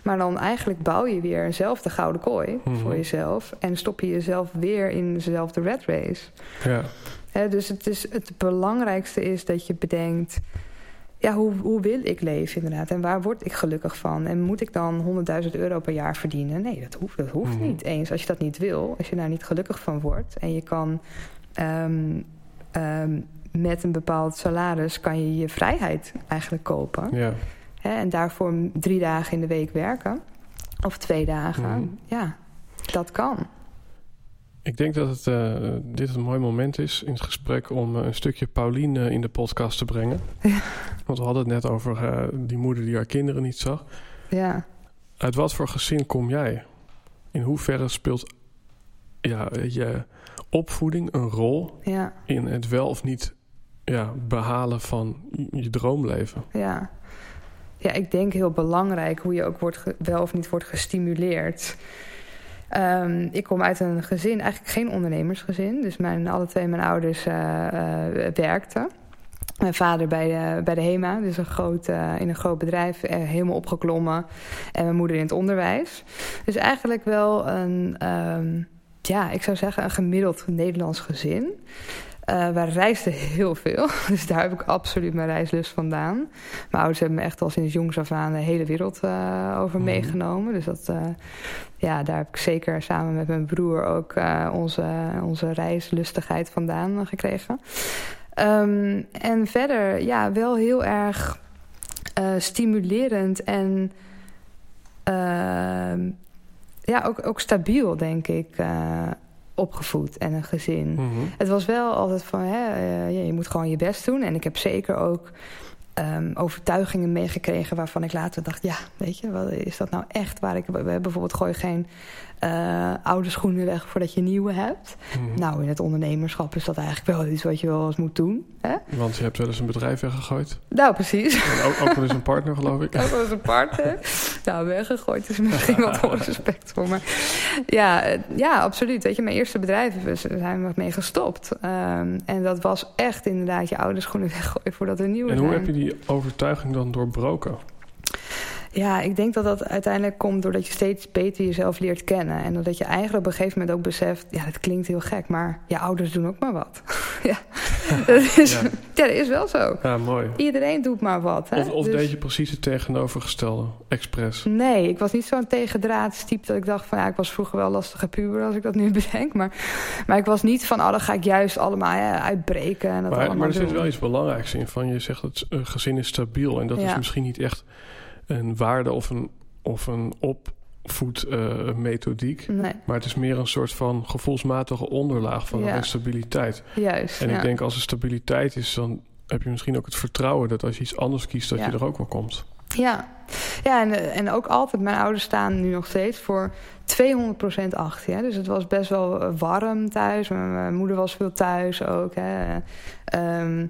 Maar dan eigenlijk bouw je weer eenzelfde gouden kooi Mhm. voor jezelf... en stop je jezelf weer in dezelfde red race. ja, dus het, is, het belangrijkste is dat je bedenkt... ja, hoe, hoe wil ik leven inderdaad? En waar word ik gelukkig van? En moet ik dan 100.000 euro per jaar verdienen? Nee, dat hoeft, dat hoeft Mhm. niet eens. Als je dat niet wil, als je daar niet gelukkig van wordt... en je kan ehm, ehm, met een bepaald salaris... kan je je vrijheid eigenlijk kopen. ja. Hè, en daarvoor drie dagen in de week werken. Of twee dagen. Mhm. Ja, dat kan. Ik denk dat het, eh, dit een mooi moment is in het gesprek om eh, een stukje Pauline in de podcast te brengen. Ja. Want we hadden het net over eh, die moeder die haar kinderen niet zag. Ja. Uit wat voor gezin kom jij? In hoeverre speelt ja, je opvoeding een rol Ja. in het wel of niet ja, behalen van je droomleven? Ja. ja, ik denk heel belangrijk hoe je ook wordt wel of niet wordt gestimuleerd. Ehm, ik kom uit een gezin, eigenlijk geen ondernemersgezin. Dus mijn, alle twee mijn ouders eh, eh, werkten. Mijn vader bij de, bij de HEMA, dus een groot, eh, in een groot bedrijf, helemaal opgeklommen. En mijn moeder in het onderwijs. Dus eigenlijk wel een, ehm, ja, ik zou zeggen, een gemiddeld Nederlands gezin. Eh wij reisden heel veel, dus daar heb ik absoluut mijn reislust vandaan. Mijn ouders hebben me echt al sinds jongs af aan de hele wereld eh, over Mhm. meegenomen. Dus dat, eh, ja, daar heb ik zeker samen met mijn broer ook onze, onze reislustigheid vandaan gekregen. Ehm, en verder, ja, wel heel erg stimulerend en ehm, ja, ook, ook stabiel, denk ik, opgevoed en een gezin. Mhm. Het was wel altijd van, hè, eh, je moet gewoon je best doen. En ik heb zeker ook ehm, overtuigingen meegekregen waarvan ik later dacht... ja, weet je, wat is dat nou echt waar ik... We hebben bijvoorbeeld gooi geen eh, oude schoenen weg voordat je nieuwe hebt. Mhm. Nou, in het ondernemerschap is dat eigenlijk wel iets wat je wel eens moet doen. Hè? Want je hebt wel eens een bedrijf weggegooid. Nou, precies. En ook, ook wel eens een partner, geloof ik. Ook wel eens een partner. Nou, weggegooid is misschien wat onrespect voor. Maar ja, eh, ja, absoluut. Weet je, mijn eerste bedrijf we zijn we mee gestopt. Ehm, en dat was echt inderdaad je oude schoenen weggooien voordat er nieuwe En hoe zijn. heb je die overtuiging dan doorbroken? Ja, ik denk dat dat uiteindelijk komt doordat je steeds beter jezelf leert kennen. En doordat je eigenlijk op een gegeven moment ook beseft... ja, dat klinkt heel gek, maar je ouders doen ook maar wat. ja, dat is, Ja. ja. dat is wel zo. Ja, mooi. Iedereen doet maar wat. Hè? Of, of Dus- deed je precies het tegenovergestelde, expres? Nee, ik was niet zo'n tegendraadstype dat ik dacht van... ja, ik was vroeger wel lastige puber als ik dat nu bedenk. Maar, maar ik was niet van, oh, dan ga ik juist allemaal ja, uitbreken en dat Maar, allemaal maar er zit wel iets belangrijks in. Van je zegt dat een gezin is stabiel. En dat is misschien niet echt een waarde of een, of een opvoedmethodiek. Nee, maar het is meer een soort van gevoelsmatige onderlaag van Ja. een stabiliteit. juist. En ja. ik denk als er stabiliteit is, dan heb je misschien ook het vertrouwen dat als je iets anders kiest, dat Ja. je er ook wel komt. Ja, ja en, eh, en ook altijd, mijn ouders staan nu nog steeds voor 200% achter. Dus het was best wel eh, warm thuis. Mijn, mijn moeder was veel thuis ook. Hè? Ehm,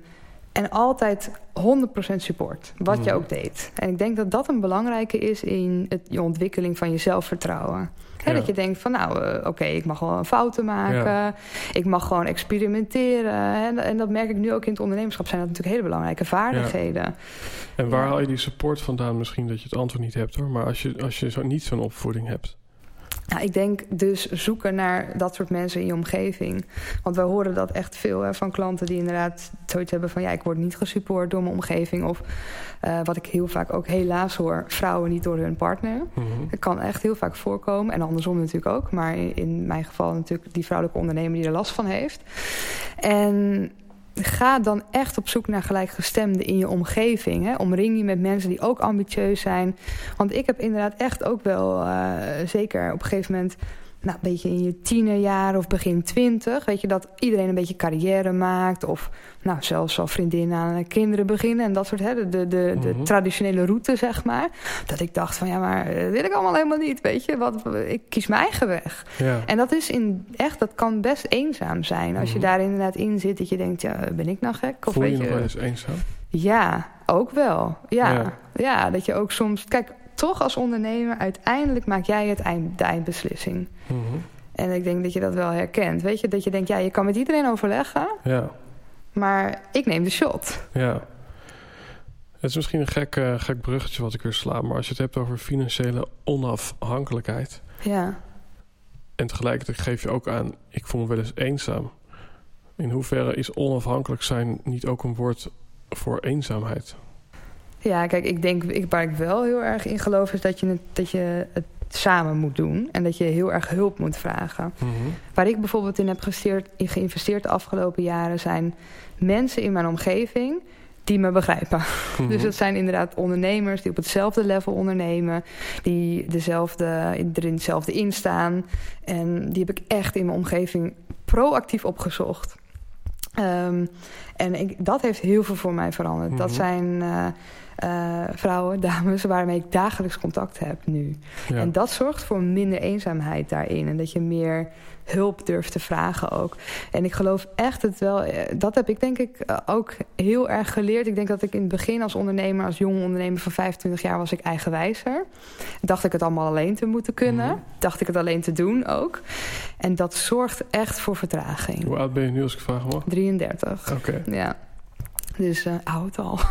en altijd 100% support, wat je Mhm. ook deed. En ik denk dat dat een belangrijke is in het, je ontwikkeling van je zelfvertrouwen. Ja. Dat je denkt van nou, eh, oké, ik mag wel fouten maken. Ja. Ik mag gewoon experimenteren. En, en dat merk ik nu ook in het ondernemerschap. Zijn dat natuurlijk hele belangrijke vaardigheden. En waar haal je die support vandaan? Misschien dat je het antwoord niet hebt hoor. Maar als je, als je zo, niet zo'n opvoeding hebt. Nou, ik denk dus zoeken naar dat soort mensen in je omgeving. Want we horen dat echt veel hè, van klanten die inderdaad zoiets hebben van... ja, ik word niet gesupport door mijn omgeving. Of eh, wat ik heel vaak ook helaas hoor, vrouwen niet door hun partner. Mhm. Het kan echt heel vaak voorkomen. En andersom natuurlijk ook. Maar in, in mijn geval natuurlijk die vrouwelijke ondernemer die er last van heeft. En ga dan echt op zoek naar gelijkgestemden in je omgeving. Hè? Omring je met mensen die ook ambitieus zijn. Want ik heb inderdaad echt ook wel, eh, zeker op een gegeven moment... Nou, een beetje in je tienerjaren of begin twintig... weet je, dat iedereen een beetje carrière maakt... of nou, zelfs al vriendinnen aan kinderen beginnen... en dat soort, hè, de, de, de, de Mhm. traditionele route, zeg maar. Dat ik dacht van, ja, maar dat wil ik allemaal helemaal niet, weet je. Wat, ik kies mijn eigen weg. Ja. En dat is in echt, dat kan best eenzaam zijn. Als je Mhm. daar inderdaad in zit, dat je denkt, ja, ben ik nou gek? Of Voel je weet je nog wel eens eenzaam? Ja, ook wel. Ja. Ja. ja. dat je ook soms... Kijk, toch als ondernemer, uiteindelijk maak jij het eind, de eindbeslissing. Mhm. En ik denk dat je dat wel herkent. Weet je, dat je denkt, ja, je kan met iedereen overleggen, Ja, maar ik neem de shot. ja. Het is misschien een gek, eh, gek bruggetje wat ik weer sla. Maar als je het hebt over financiële onafhankelijkheid. Ja. En tegelijkertijd geef je ook aan, ik voel me wel eens eenzaam. In hoeverre is onafhankelijk zijn niet ook een woord voor eenzaamheid? Ja, kijk, ik denk, ik, waar ik wel heel erg in geloof... is dat je, het, dat je het samen moet doen. En dat je heel erg hulp moet vragen. Mhm. Waar ik bijvoorbeeld in heb gesteerd, in geïnvesteerd de afgelopen jaren... zijn mensen in mijn omgeving die me begrijpen. Mhm. Dus dat zijn inderdaad ondernemers die op hetzelfde level ondernemen. Die dezelfde, er in hetzelfde instaan. En die heb ik echt in mijn omgeving proactief opgezocht. Ehm, en ik, dat heeft heel veel voor mij veranderd. Dat Mhm. zijn... eh, eh, vrouwen, dames, waarmee ik dagelijks contact heb nu. Ja. En dat zorgt voor minder eenzaamheid daarin. En dat je meer hulp durft te vragen ook. En ik geloof echt het wel... eh, Dat heb ik denk ik eh, ook heel erg geleerd. Ik denk dat ik in het begin als ondernemer... als jonge ondernemer van 25 jaar was ik eigenwijzer. Dacht ik het allemaal alleen te moeten kunnen. Mhm. Dacht ik het alleen te doen ook. En dat zorgt echt voor vertraging. Hoe oud ben je nu als ik vraag mag? 33. Oké. Ja. Dus eh oud al.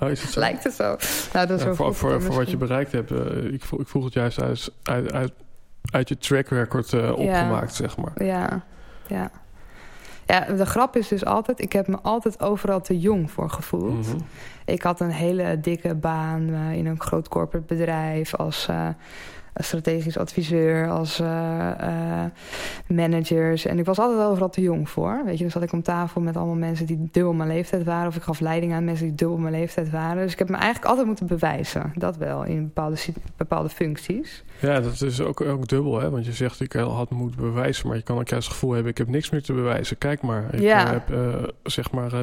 Oh, is het zo? Lijkt het zo. Nou, dat is Ja, wel voor, voor, voor wat je bereikt hebt, eh, ik, vroeg, ik vroeg het juist uit, uit, uit, uit je track record eh, opgemaakt, zeg maar. Ja, ja. Ja, de grap is dus altijd... ik heb me altijd overal te jong voor gevoeld. Mhm. Ik had een hele dikke baan in een groot corporate bedrijf... als strategisch adviseur, als eh, eh, managers. En ik was altijd overal te jong voor. Weet je, dan zat ik om tafel met allemaal mensen die dubbel mijn leeftijd waren... of ik gaf leiding aan mensen die dubbel mijn leeftijd waren. Dus ik heb me eigenlijk altijd moeten bewijzen. Dat wel, in bepaalde, bepaalde functies. Ja, dat is ook, ook dubbel, hè? Want je zegt, ik had moeten bewijzen, maar je kan ook juist het gevoel hebben, ik heb niks meer te bewijzen. Kijk maar, ik Ja. eh, heb, eh, zeg maar, eh,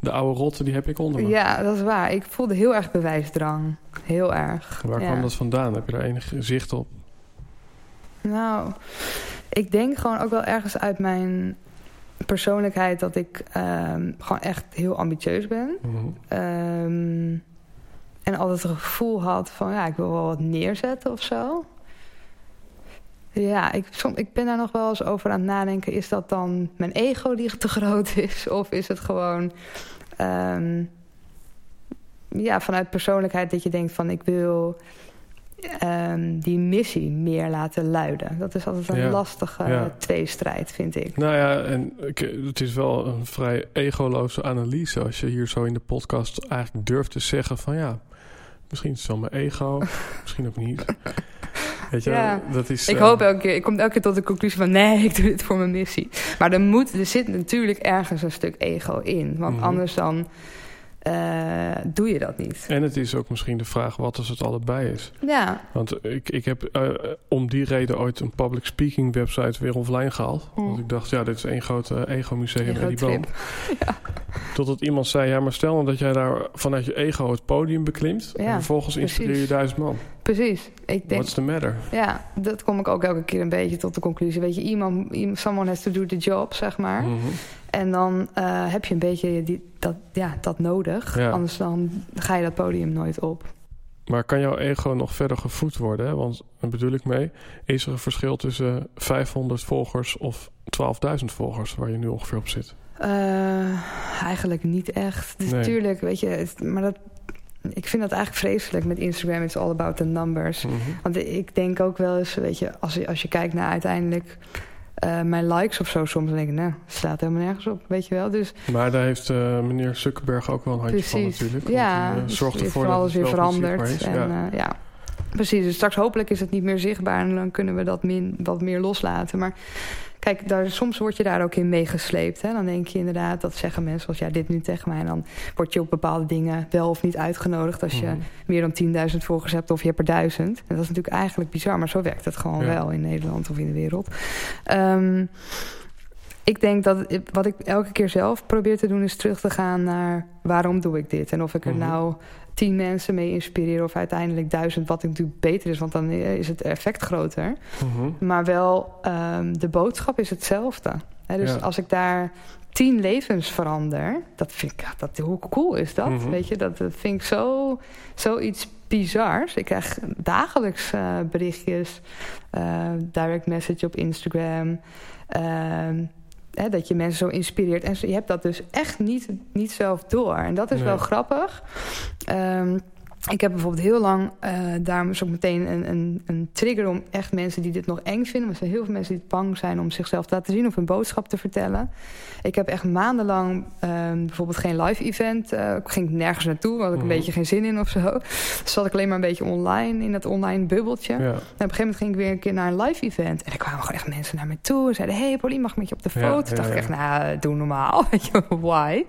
de oude rotte, die heb ik onder me. Ja, dat is waar. Ik voelde heel erg bewijsdrang. Heel erg. Waar ja. kwam dat vandaan? Heb je daar enig zicht op? Nou, ik denk gewoon ook wel ergens uit mijn persoonlijkheid dat ik ehm, gewoon echt heel ambitieus ben. Mhm. Ehm, en altijd het gevoel had van ja, ik wil wel wat neerzetten of zo. Ja, ik, som, ik ben daar nog wel eens over aan het nadenken. Is dat dan mijn ego die te groot is? Of is het gewoon ehm, ja, vanuit persoonlijkheid dat je denkt van ik wil ehm, die missie meer laten luiden. Dat is altijd een Ja, lastige ja. tweestrijd, vind ik. Nou ja, en het is wel een vrij egoloze analyse als je hier zo in de podcast eigenlijk durft te zeggen van ja, misschien is het wel mijn ego, misschien ook niet. Weet je, Ja. dat is... Ik eh, hoop elke keer, ik kom elke keer tot de conclusie van nee, ik doe dit voor mijn missie. Maar er, moet, er zit natuurlijk ergens een stuk ego in. Want Mhm. anders dan eh, doe je dat niet. En het is ook misschien de vraag wat als het allebei is. Ja, Want ik, ik heb eh, om die reden ooit een public speaking website weer offline gehaald. Mm. Want ik dacht, ja, dit is één groot eh, ego-museum in die boom. Totdat iemand zei, ja, maar stel nou dat jij daar vanuit je ego het podium beklimt. en Ja, vervolgens inspireer je duizend man. Precies. Ik denk, What's the matter? ja, dat kom ik ook elke keer een beetje tot de conclusie. Weet je, iemand, iemand someone has to do the job, zeg maar. Mhm. En dan eh, heb je een beetje die, dat, ja, dat nodig. Ja. Anders dan ga je dat podium nooit op. Maar kan jouw ego nog verder gevoed worden? Hè? Want daar bedoel ik mee, is er een verschil tussen 500 volgers of 12.000 volgers waar je nu ongeveer op zit? Eh, eigenlijk niet echt. Dus Nee. Natuurlijk, weet je, het- maar dat, ik vind dat eigenlijk vreselijk met Instagram. It's all about the numbers. Mhm. Want ik denk ook wel eens, weet je, als je, als je kijkt naar uiteindelijk eh, mijn likes of zo, soms dan denk ik, nou, slaat helemaal nergens op, weet je wel. Dus Maar daar heeft eh, meneer Zuckerberg ook wel een handje van natuurlijk. ja, die, dus zorgt is ervoor voor dat alles weer veranderd. is. En, ja. ja. ja, precies. Dus straks hopelijk is het niet meer zichtbaar en dan kunnen we dat min, wat meer loslaten. Maar kijk, daar, soms word je daar ook in meegesleept. Hè? Dan denk je inderdaad, dat zeggen mensen als ja, dit nu tegen mij. En dan word je op bepaalde dingen wel of niet uitgenodigd als je Mhm. meer dan 10.000 volgers hebt of je hebt er duizend. En dat is natuurlijk eigenlijk bizar, maar zo werkt het gewoon Ja. wel in Nederland of in de wereld. Ehm, ik denk dat wat ik elke keer zelf probeer te doen is terug te gaan naar waarom doe ik dit? En of ik er Mhm. nou tien mensen mee inspireer of uiteindelijk duizend, wat natuurlijk beter is, want dan is het effect groter. Mhm. Maar wel, ehm, de boodschap is hetzelfde. Hè, dus Ja. als ik daar tien levens verander, dat vind ik, dat, hoe cool is dat? Mhm. Weet je, dat, dat vind ik zo, zoiets bizars. Ik krijg dagelijks eh, berichtjes, eh, direct message op Instagram. ehm, hè, dat je mensen zo inspireert. En je hebt dat dus echt niet, niet zelf door. En dat is Nee. wel grappig. Ehm, ik heb bijvoorbeeld heel lang, eh daarom is ook meteen een, een, een trigger om echt mensen die dit nog eng vinden. Want er zijn heel veel mensen die bang zijn om zichzelf te laten zien of een boodschap te vertellen. Ik heb echt maandenlang ehm, bijvoorbeeld geen live event. eh, ik ging nergens naartoe, had ik een Mhm. beetje geen zin in of zo. Dus zat ik alleen maar een beetje online in dat online bubbeltje. Ja. En op een gegeven moment ging ik weer een keer naar een live event. En er kwamen gewoon echt mensen naar me toe. En zeiden, hey Pauline, mag ik met je op de foto? ja, dacht ik echt, nou, doe normaal. Weet je, why?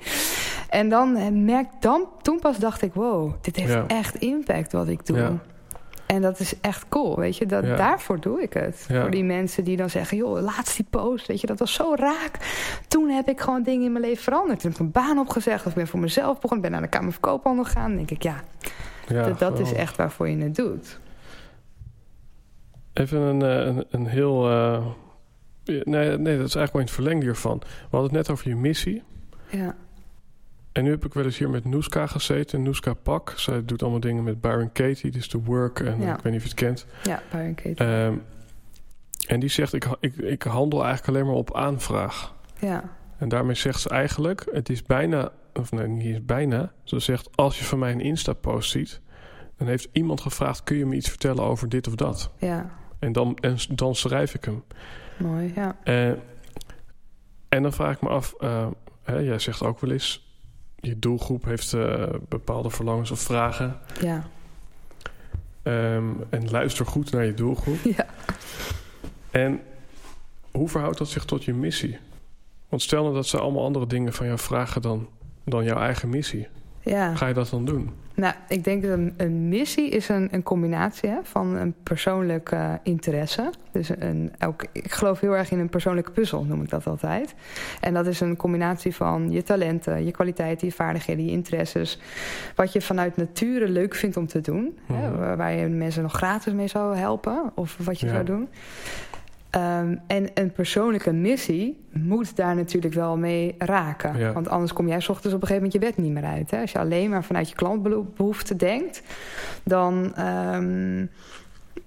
En dan eh, merk, dan, toen pas dacht ik, wow, dit heeft Ja. echt impact wat ik doe. Ja. En dat is echt cool, weet je. Dat, Daarvoor doe ik het. Voor die mensen die dan zeggen... joh, laatst die post, weet je, dat was zo raak. Toen heb ik gewoon dingen in mijn leven veranderd. Toen heb ik een baan opgezegd, of ik ben voor mezelf begonnen... ben naar de Kamer van Koophandel gegaan. Dan denk ik, ja, dat, dat is echt waarvoor je het doet. Even een, eh, een, een heel... Uh, nee, nee, dat is eigenlijk wel in het verlengde hiervan. We hadden het net over je missie. Ja. En nu heb ik wel eens hier met Noeska gezeten. Noeska Pak. Zij doet allemaal dingen met Byron Katie. Dus de work. En ik weet niet of je het kent. Ja, Byron Katie. Um, en die zegt, ik, ik, ik handel eigenlijk alleen maar op aanvraag. Ja. En daarmee zegt ze eigenlijk, het is bijna... Of nee, niet eens bijna. Ze zegt, als je van mij een Insta-post ziet... dan heeft iemand gevraagd, kun je me iets vertellen over dit of dat? Ja. En dan, en dan schrijf ik hem. Mooi, ja. En, en dan vraag ik me af... Uh, hè, jij zegt ook wel eens je doelgroep heeft uh, bepaalde verlangens of vragen. Ja. Um, en luister goed naar je doelgroep. Ja. En hoe verhoudt dat zich tot je missie? Want stel nou dat ze allemaal andere dingen van jou vragen dan, dan jouw eigen missie. Ja. Ga je dat dan doen? Nou, ik denk dat een, een missie is een, een combinatie hè, van een persoonlijke uh, interesse. Dus een, ook, ik geloof heel erg in een persoonlijke puzzel, noem ik dat altijd. En dat is een combinatie van je talenten, je kwaliteiten, je vaardigheden, je interesses. Wat je vanuit nature leuk vindt om te doen. Mm -hmm. hè, waar je mensen nog gratis mee zou helpen. Of wat je ja. zou doen. Um, en een persoonlijke missie moet daar natuurlijk wel mee raken. Ja. Want anders kom jij s ochtends op een gegeven moment je bed niet meer uit. Hè? Als je alleen maar vanuit je klantbehoefte denkt... dan, um,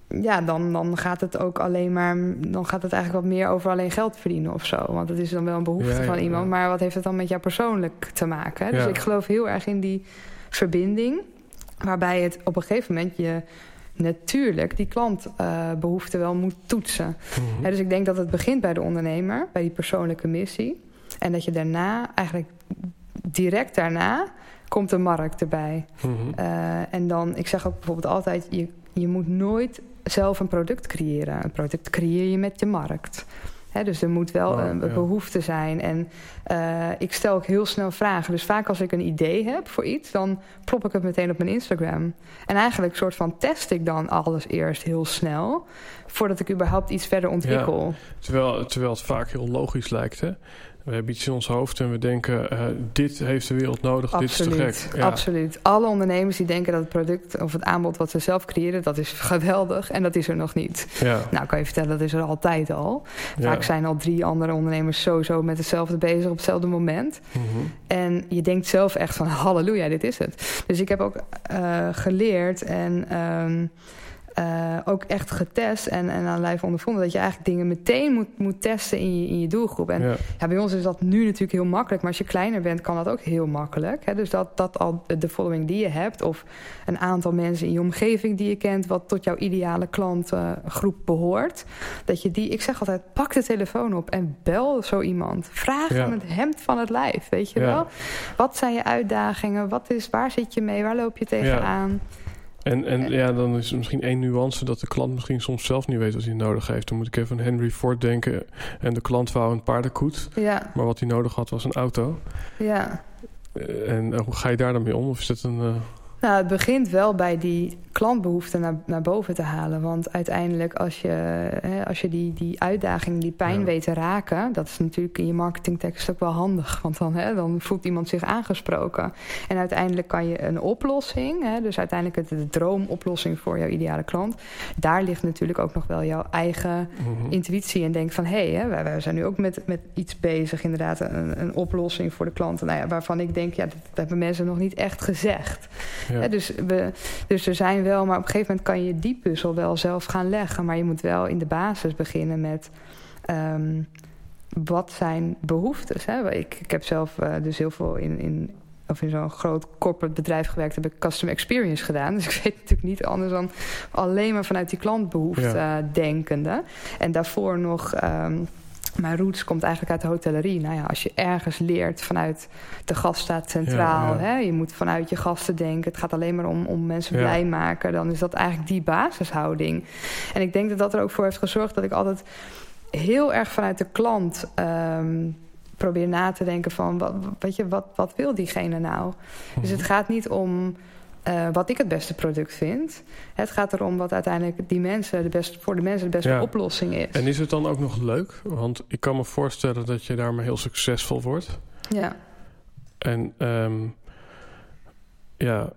ja, dan, dan gaat het ook alleen maar... dan gaat het eigenlijk wat meer over alleen geld verdienen of zo. Want het is dan wel een behoefte Ja, ja, van iemand. Maar wat heeft het dan met jou persoonlijk te maken? Hè? Dus ik geloof heel erg in die verbinding... waarbij het op een gegeven moment je natuurlijk die klantbehoeften wel moet toetsen. Mhm. Dus ik denk dat het begint bij de ondernemer, bij die persoonlijke missie. En dat je daarna, eigenlijk direct daarna, komt de markt erbij. Mhm. Uh, en dan, ik zeg ook bijvoorbeeld altijd, je, je moet nooit zelf een product creëren. Een product creëer je met je markt. Dus er moet wel Oh, een ja. behoefte zijn. En uh, ik stel ook heel snel vragen. Dus vaak als ik een idee heb voor iets... dan plop ik het meteen op mijn Instagram. En eigenlijk soort van test ik dan alles eerst heel snel... voordat ik überhaupt iets verder ontwikkel. Terwijl, terwijl het vaak heel logisch lijkt, hè? We hebben iets in ons hoofd en we denken... uh, dit heeft de wereld nodig, absoluut, dit is te gek. Ja. Absoluut. Alle ondernemers die denken dat het product of het aanbod... wat ze zelf creëren, dat is geweldig. En dat is er nog niet. Ja. Nou, kan je vertellen, dat is er altijd al. Ja. Vaak zijn al drie andere ondernemers sowieso met hetzelfde bezig... op hetzelfde moment. Mhm. En je denkt zelf echt van, halleluja, dit is het. Dus ik heb ook uh, geleerd en... Um, uh, ook echt getest en, en aan lijf ondervonden... dat je eigenlijk dingen meteen moet, moet testen in je, in je doelgroep. En Ja. ja, bij ons is dat nu natuurlijk heel makkelijk... maar als je kleiner bent, kan dat ook heel makkelijk. Hè? Dus dat, dat al de following die je hebt... of een aantal mensen in je omgeving die je kent... wat tot jouw ideale klantgroep behoort... dat je die, ik zeg altijd, pak de telefoon op en bel zo iemand. Vraag Ja. hem het hemd van het lijf, weet je Ja. wel? Wat zijn je uitdagingen? Wat is, waar zit je mee? Waar loop je tegenaan? En, en ja, dan is er misschien één nuance dat de klant misschien soms zelf niet weet wat hij nodig heeft. Dan moet ik even aan Henry Ford denken. En de klant wou een paardenkoet. Ja, Maar wat hij nodig had was een auto. ja. Eh, En eh, hoe ga je daar dan mee om? Of is dat een... eh, Nou, het begint wel bij die klantbehoeften naar, naar boven te halen. Want uiteindelijk, als je, hè, als je die, die uitdaging, die pijn Ja. weet te raken... dat is natuurlijk in je marketingtekst ook wel handig. Want dan, hè, dan voelt iemand zich aangesproken. En uiteindelijk kan je een oplossing... Hè, dus uiteindelijk het, de droomoplossing voor jouw ideale klant... daar ligt natuurlijk ook nog wel jouw eigen mhm. intuïtie en denk van hé, hey, wij, wij zijn nu ook met, met iets bezig, inderdaad, een, een oplossing voor de klanten. Nou ja, waarvan ik denk, ja, dat hebben mensen nog niet echt gezegd. Ja. Dus, we, dus er zijn wel, maar op een gegeven moment kan je die puzzel wel zelf gaan leggen. Maar je moet wel in de basis beginnen met. Um, wat zijn behoeftes? Hè? Ik, ik heb zelf uh, dus heel veel in, in, of in zo'n groot corporate bedrijf gewerkt, heb ik customer experience gedaan. Dus ik weet natuurlijk niet anders dan alleen maar vanuit die klantbehoefte Ja. uh, denkende. En daarvoor nog. Um, mijn roots komt eigenlijk uit de hotellerie. Nou ja, als je ergens leert vanuit de gast staat centraal. Ja, ja. Hè, je moet vanuit je gasten denken. Het gaat alleen maar om, om mensen Ja. blij maken. Dan is dat eigenlijk die basishouding. En ik denk dat dat er ook voor heeft gezorgd dat ik altijd heel erg vanuit de klant um, probeer na te denken van wat, weet je, wat, wat wil diegene nou? Dus het gaat niet om eh, wat ik het beste product vind. Het gaat erom wat uiteindelijk die mensen de beste, voor de mensen de beste Ja. oplossing is. En is het dan ook nog leuk? Want ik kan me voorstellen dat je daarmee heel succesvol wordt. Ja. En ehm, ja,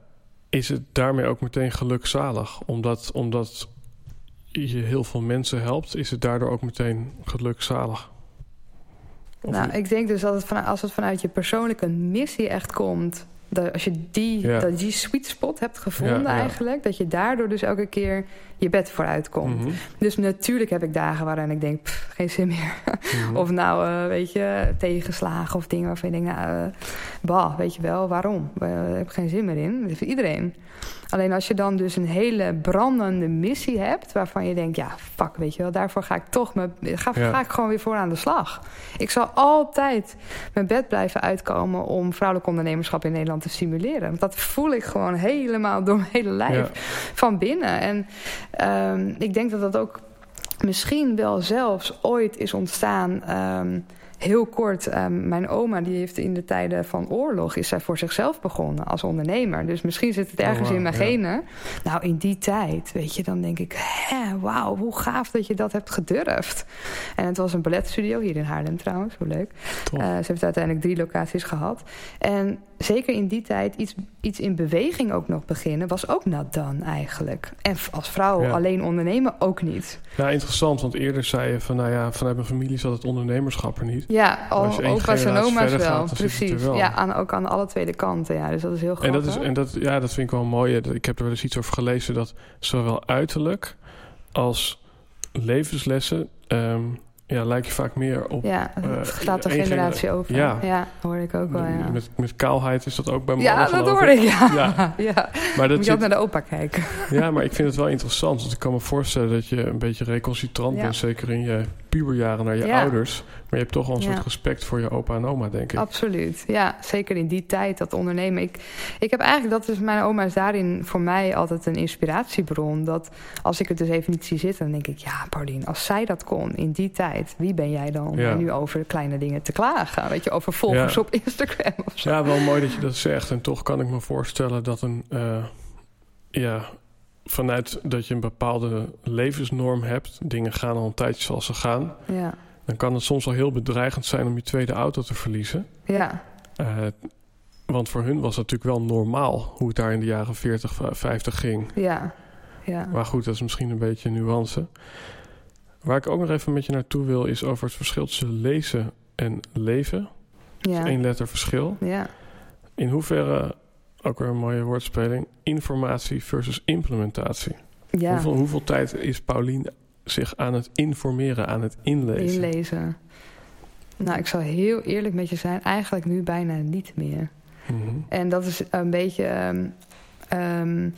is het daarmee ook meteen gelukzalig? Omdat, omdat je heel veel mensen helpt, is het daardoor ook meteen gelukzalig? Of Nou, niet? ik denk dus dat het van, als het vanuit je persoonlijke missie echt komt... Dat als je die, Ja. dat die sweet spot hebt gevonden Ja, ja. eigenlijk... dat je daardoor dus elke keer je bed vooruit komt. Mhm, Dus natuurlijk heb ik dagen waarin ik denk... pff, geen zin meer. mhm. Of nou, eh, weet je, tegenslagen of dingen waarvan je denkt... Nou, eh, bah, weet je wel, waarom? Eh, Daar heb ik geen zin meer in. Dat heeft iedereen. Alleen als je dan dus een hele brandende missie hebt... waarvan je denkt, ja, fuck, weet je wel... daarvoor ga ik toch me, ga, Ja. ga ik gewoon weer voor aan de slag. Ik zal altijd mijn bed blijven uitkomen... om vrouwelijk ondernemerschap in Nederland te stimuleren. Want dat voel ik gewoon helemaal door mijn hele lijf Ja. Van binnen. En ehm, ik denk dat dat ook misschien wel zelfs ooit is ontstaan. ehm, heel kort, ehm, mijn oma die heeft in de tijden van oorlog... is zij voor zichzelf begonnen als ondernemer. Dus misschien zit het Oh, ergens in mijn ja. genen. Nou, in die tijd, weet je, dan denk ik... hè, wauw, hoe gaaf dat je dat hebt gedurfd. En het was een balletstudio, hier in Haarlem trouwens, hoe leuk. Eh, ze heeft uiteindelijk drie locaties gehad. En zeker in die tijd iets, iets in beweging ook nog beginnen... was ook not done eigenlijk. En als vrouw Ja. alleen ondernemen ook niet. Ja, interessant, want eerder zei je van, nou ja, vanuit mijn familie zat het ondernemerschap er niet. Ja, al, één opa's en oma's wel. gaat, precies. wel. Ja, aan, ook aan alle tweede kanten. Ja, dus dat is heel En grappig. dat, is, en dat, ja, dat vind ik wel mooi. Ik heb er wel eens iets over gelezen dat zowel uiterlijk als levenslessen ehm, ja, lijkt je vaak meer op. Ja, het gaat de generatie over. Ja. Ja, hoorde ik ook wel, ja. met, met kaalheid is dat ook bij mannen. Ja, dat hoorde ik, ja. Ja. ja. Maar dat Moet je ook naar de opa kijken. ja, maar ik vind het wel interessant. Want ik kan me voorstellen dat je een beetje recalcitrant bent, zeker in je puberjaren naar je ouders. Maar je hebt toch wel een Ja. soort respect voor je opa en oma, denk ik. Absoluut. Ja, zeker in die tijd, dat ondernemen. Ik, ik heb eigenlijk, dat is mijn oma is daarin voor mij altijd een inspiratiebron. Dat als ik het dus even niet zie zitten, dan denk ik... ja, Paulien, als zij dat kon in die tijd... wie ben jij dan Ja. nu over kleine dingen te klagen? Weet je, over volgers Ja. op Instagram of zo. Ja, wel mooi dat je dat zegt. En toch kan ik me voorstellen dat een. eh, ja, vanuit dat je een bepaalde levensnorm hebt. Dingen gaan al een tijdje zoals ze gaan. Ja, Dan kan het soms wel heel bedreigend zijn om je tweede auto te verliezen. ja, Eh, want voor hun was het natuurlijk wel normaal hoe het daar in de jaren 40, 50 ging. ja. ja. Maar goed, dat is misschien een beetje een nuance. Waar ik ook nog even met je naartoe wil, is over het verschil tussen lezen en leven. ja. Eén letter verschil. ja. In hoeverre, ook weer een mooie woordspeling, informatie versus implementatie. ja. Hoeveel, hoeveel tijd is Paulien zich aan het informeren, aan het inlezen? Inlezen. Nou, ik zal heel eerlijk met je zijn. Eigenlijk nu bijna niet meer. Mhm. En dat is een beetje. ehm, ehm,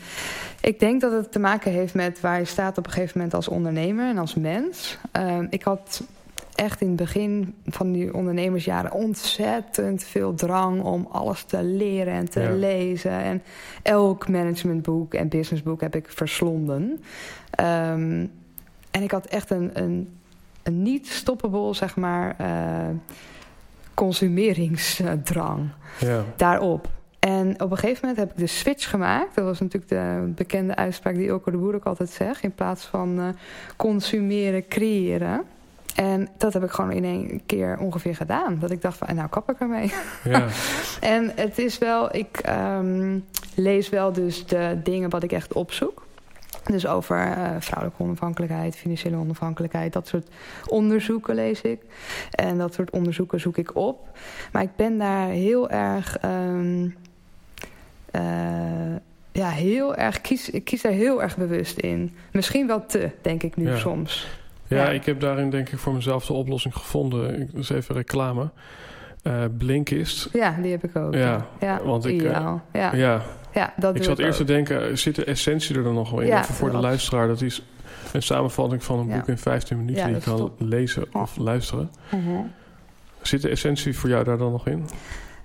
ik denk dat het te maken heeft met waar je staat op een gegeven moment als ondernemer en als mens. Ehm, ik had echt in het begin van die ondernemersjaren ontzettend veel drang om alles te leren en te Ja. lezen. En elk managementboek en businessboek heb ik verslonden. En ik had echt een, een, een niet stoppable, zeg maar, eh, consumeringsdrang Ja, daarop. En op een gegeven moment heb ik de switch gemaakt. Dat was natuurlijk de bekende uitspraak die Ilko de Boer ook altijd zegt. In plaats van eh, consumeren, creëren. En dat heb ik gewoon in één keer ongeveer gedaan. Dat ik dacht van, nou kap ik ermee. ja, En het is wel, ik ehm, lees wel dus de dingen wat ik echt opzoek. Dus over eh, vrouwelijke onafhankelijkheid, financiële onafhankelijkheid, dat soort onderzoeken lees ik. En dat soort onderzoeken zoek ik op. Maar ik ben daar heel erg, ehm, eh, ja, heel erg, kies, ik kies daar heel erg bewust in. Misschien wel te, denk ik nu Ja. soms. ja, Ja. ik heb daarin denk ik voor mezelf de oplossing gevonden. Ik, dus even reclame. Eh, Blinkist. Ja, die heb ik ook. Ja, ja want ik, ideaal. ja, Ja, ja, dat ik zat eerst te denken, zit de essentie er dan nog wel in? Ja, Even voor de luisteraar, dat is een samenvatting van een boek in 15 minuten die je kan top. lezen of luisteren. Mhm. Zit de essentie voor jou daar dan nog in?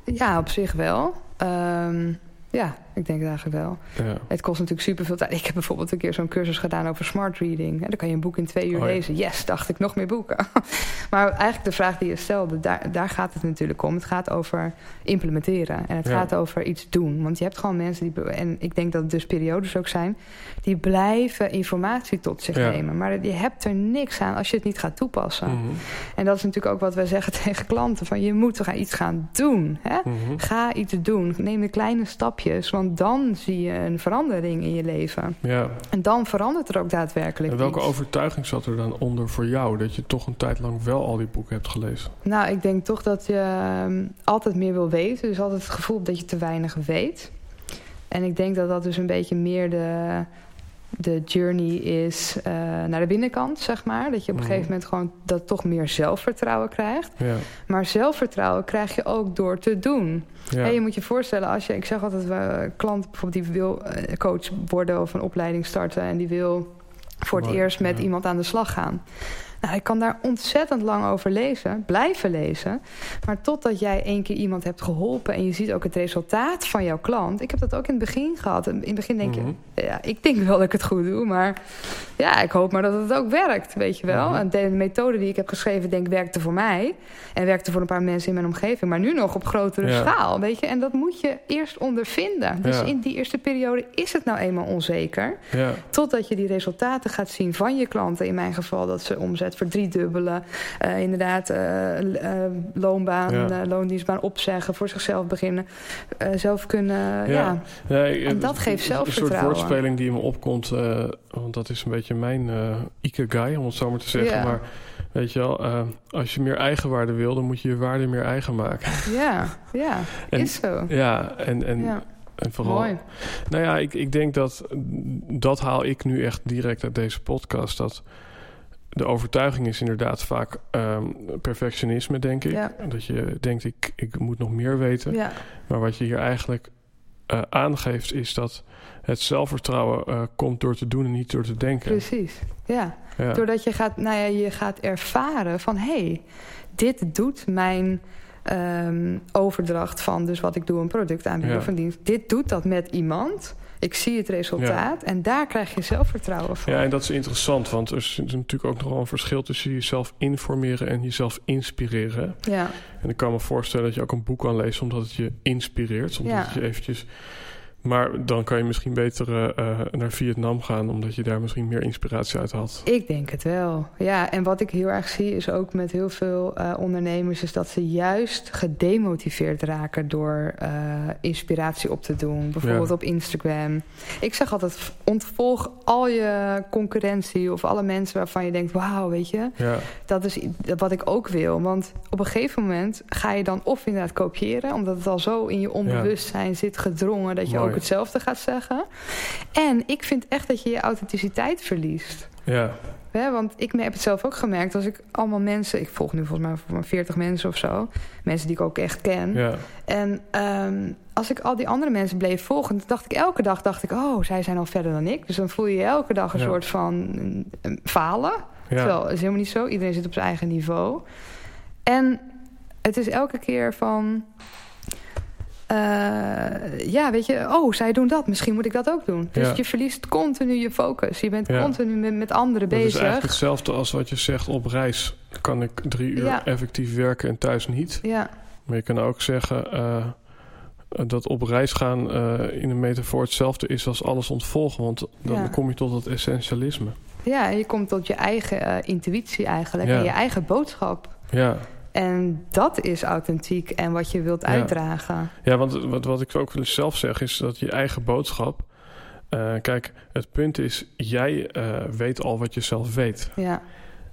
Ja, op zich wel. Ehm, ja, ik denk het eigenlijk wel. Ja. Het kost natuurlijk superveel tijd. Ik heb bijvoorbeeld een keer zo'n cursus gedaan over smart reading. En dan kan je een boek in twee uur Oh ja. lezen. Yes, dacht ik, nog meer boeken. maar eigenlijk de vraag die je stelde, daar, daar gaat het natuurlijk om. Het gaat over implementeren. En het Ja. gaat over iets doen. Want je hebt gewoon mensen die... En ik denk dat het dus periodes ook zijn... die blijven informatie tot zich nemen. Maar je hebt er niks aan als je het niet gaat toepassen. Mhm. En dat is natuurlijk ook wat wij zeggen tegen klanten. Van je moet gaan iets gaan doen. Hè? Mhm. Ga iets doen. Neem de kleine stapjes. Want dan zie je een verandering in je leven. Ja. En dan verandert er ook daadwerkelijk En welke iets. overtuiging zat er dan onder voor jou dat je toch een tijd lang wel al die boeken hebt gelezen? Nou, ik denk toch dat je ehm, altijd meer wil weten. Dus altijd het gevoel dat je te weinig weet. En ik denk dat dat dus een beetje meer de, de journey is eh, naar de binnenkant, zeg maar. Dat je op een Mhm. gegeven moment gewoon dat toch meer zelfvertrouwen krijgt. Ja. Maar zelfvertrouwen krijg je ook door te doen. Ja. Je moet je voorstellen, als je, ik zeg altijd, een klant bijvoorbeeld die wil eh, coach worden of een opleiding starten en die wil voor het Mooi, eerst met ja. iemand aan de slag gaan. Nou, ik kan daar ontzettend lang over lezen, blijven lezen. Maar totdat jij één keer iemand hebt geholpen en je ziet ook het resultaat van jouw klant. Ik heb dat ook in het begin gehad. In het begin denk je, Mhm. ja, ik denk wel dat ik het goed doe, maar ja, ik hoop maar dat het ook werkt, weet je wel. Mhm. En de methode die ik heb geschreven, denk ik, werkte voor mij. En werkte voor een paar mensen in mijn omgeving. Maar nu nog op grotere Ja. schaal, weet je. En dat moet je eerst ondervinden. Dus Ja. in die eerste periode is het nou eenmaal onzeker. Ja. Totdat je die resultaten gaat zien van je klanten. In mijn geval dat ze omzet verdriedubbelen. Eh inderdaad, eh, eh, loonbaan, Ja. loondienstbaan opzeggen. Voor zichzelf beginnen. zelf kunnen, ja. Nee, En het- dat geeft Een soort zelfvertrouwen. woordspeling die in me opkomt, want dat is een beetje mijn ikigai, om het zo maar te zeggen. Ja. Maar weet je wel, als je meer eigenwaarde wil, dan moet je je waarde meer eigen maken. Ja, ja, En- is zo. Ja, en, en, ja, en vooral... mooi. Nou ja, ik, ik denk dat dat haal ik nu echt direct uit deze podcast. Dat de overtuiging is inderdaad vaak ehm, perfectionisme, denk ik. Ja. Dat je denkt, ik, ik moet nog meer weten. Ja, Maar wat je hier eigenlijk eh, aangeeft, is dat het zelfvertrouwen eh, komt door te doen en niet door te denken. precies. Ja. Ja. Doordat je gaat, nou ja, je gaat ervaren van... hé, hey, dit doet mijn ehm, overdracht van... dus wat ik doe, een product aanbieden of een dienst... dit doet dat met iemand. Ik zie het resultaat en daar krijg je zelfvertrouwen van. Ja, en dat is interessant, want er is natuurlijk ook nog wel een verschil tussen jezelf informeren en jezelf inspireren. Ja, En ik kan me voorstellen dat je ook een boek kan lezen omdat het je inspireert. Omdat Ja. je eventjes... Maar dan kan je misschien beter eh, eh, naar Vietnam gaan, omdat je daar misschien meer inspiratie uit had. ik denk het wel. Ja, en wat ik heel erg zie is ook met heel veel eh, ondernemers... is dat ze juist gedemotiveerd raken door inspiratie op te doen. Bijvoorbeeld Ja. op Instagram. Ik zeg altijd, ontvolg al je concurrentie... of alle mensen waarvan je denkt, wauw, weet je... Ja, Dat is wat ik ook wil. Want op een gegeven moment ga je dan of inderdaad kopiëren... omdat het al zo in je onbewustzijn zit gedrongen... dat je. Ook hetzelfde gaat zeggen. En ik vind echt dat je je authenticiteit verliest. ja, Hè, want ik heb het zelf ook gemerkt. Als ik allemaal mensen... Ik volg nu volgens mij maar 40 mensen of zo. Mensen die ik ook echt ken. ja, En ehm, als ik al die andere mensen bleef volgen... dacht ik elke dag, dacht ik... oh, zij zijn al verder dan ik. Dus dan voel je je elke dag een Ja. soort van falen. ja. Terwijl, is helemaal niet zo. Iedereen zit op zijn eigen niveau. En het is elke keer van... eh, ja, weet je, oh, zij doen dat. Misschien moet ik dat ook doen. Dus Ja. je verliest continu je focus. Je bent Ja. continu met, met anderen Dat is bezig. eigenlijk hetzelfde als wat je zegt op reis. Kan ik drie uur Ja. effectief werken en thuis niet. Ja, Maar je kan ook zeggen eh, dat op reis gaan eh, in een metafoor hetzelfde is als alles ontvolgen. Want dan Ja. kom je tot het essentialisme. ja, en je komt tot je eigen intuïtie eigenlijk. Ja. En je eigen boodschap. Ja, En dat is authentiek en wat je wilt uitdragen. ja want wat, wat ik ook zelf zeg is dat je eigen boodschap... eh, kijk, het punt is, jij eh, weet al wat je zelf weet. Ja,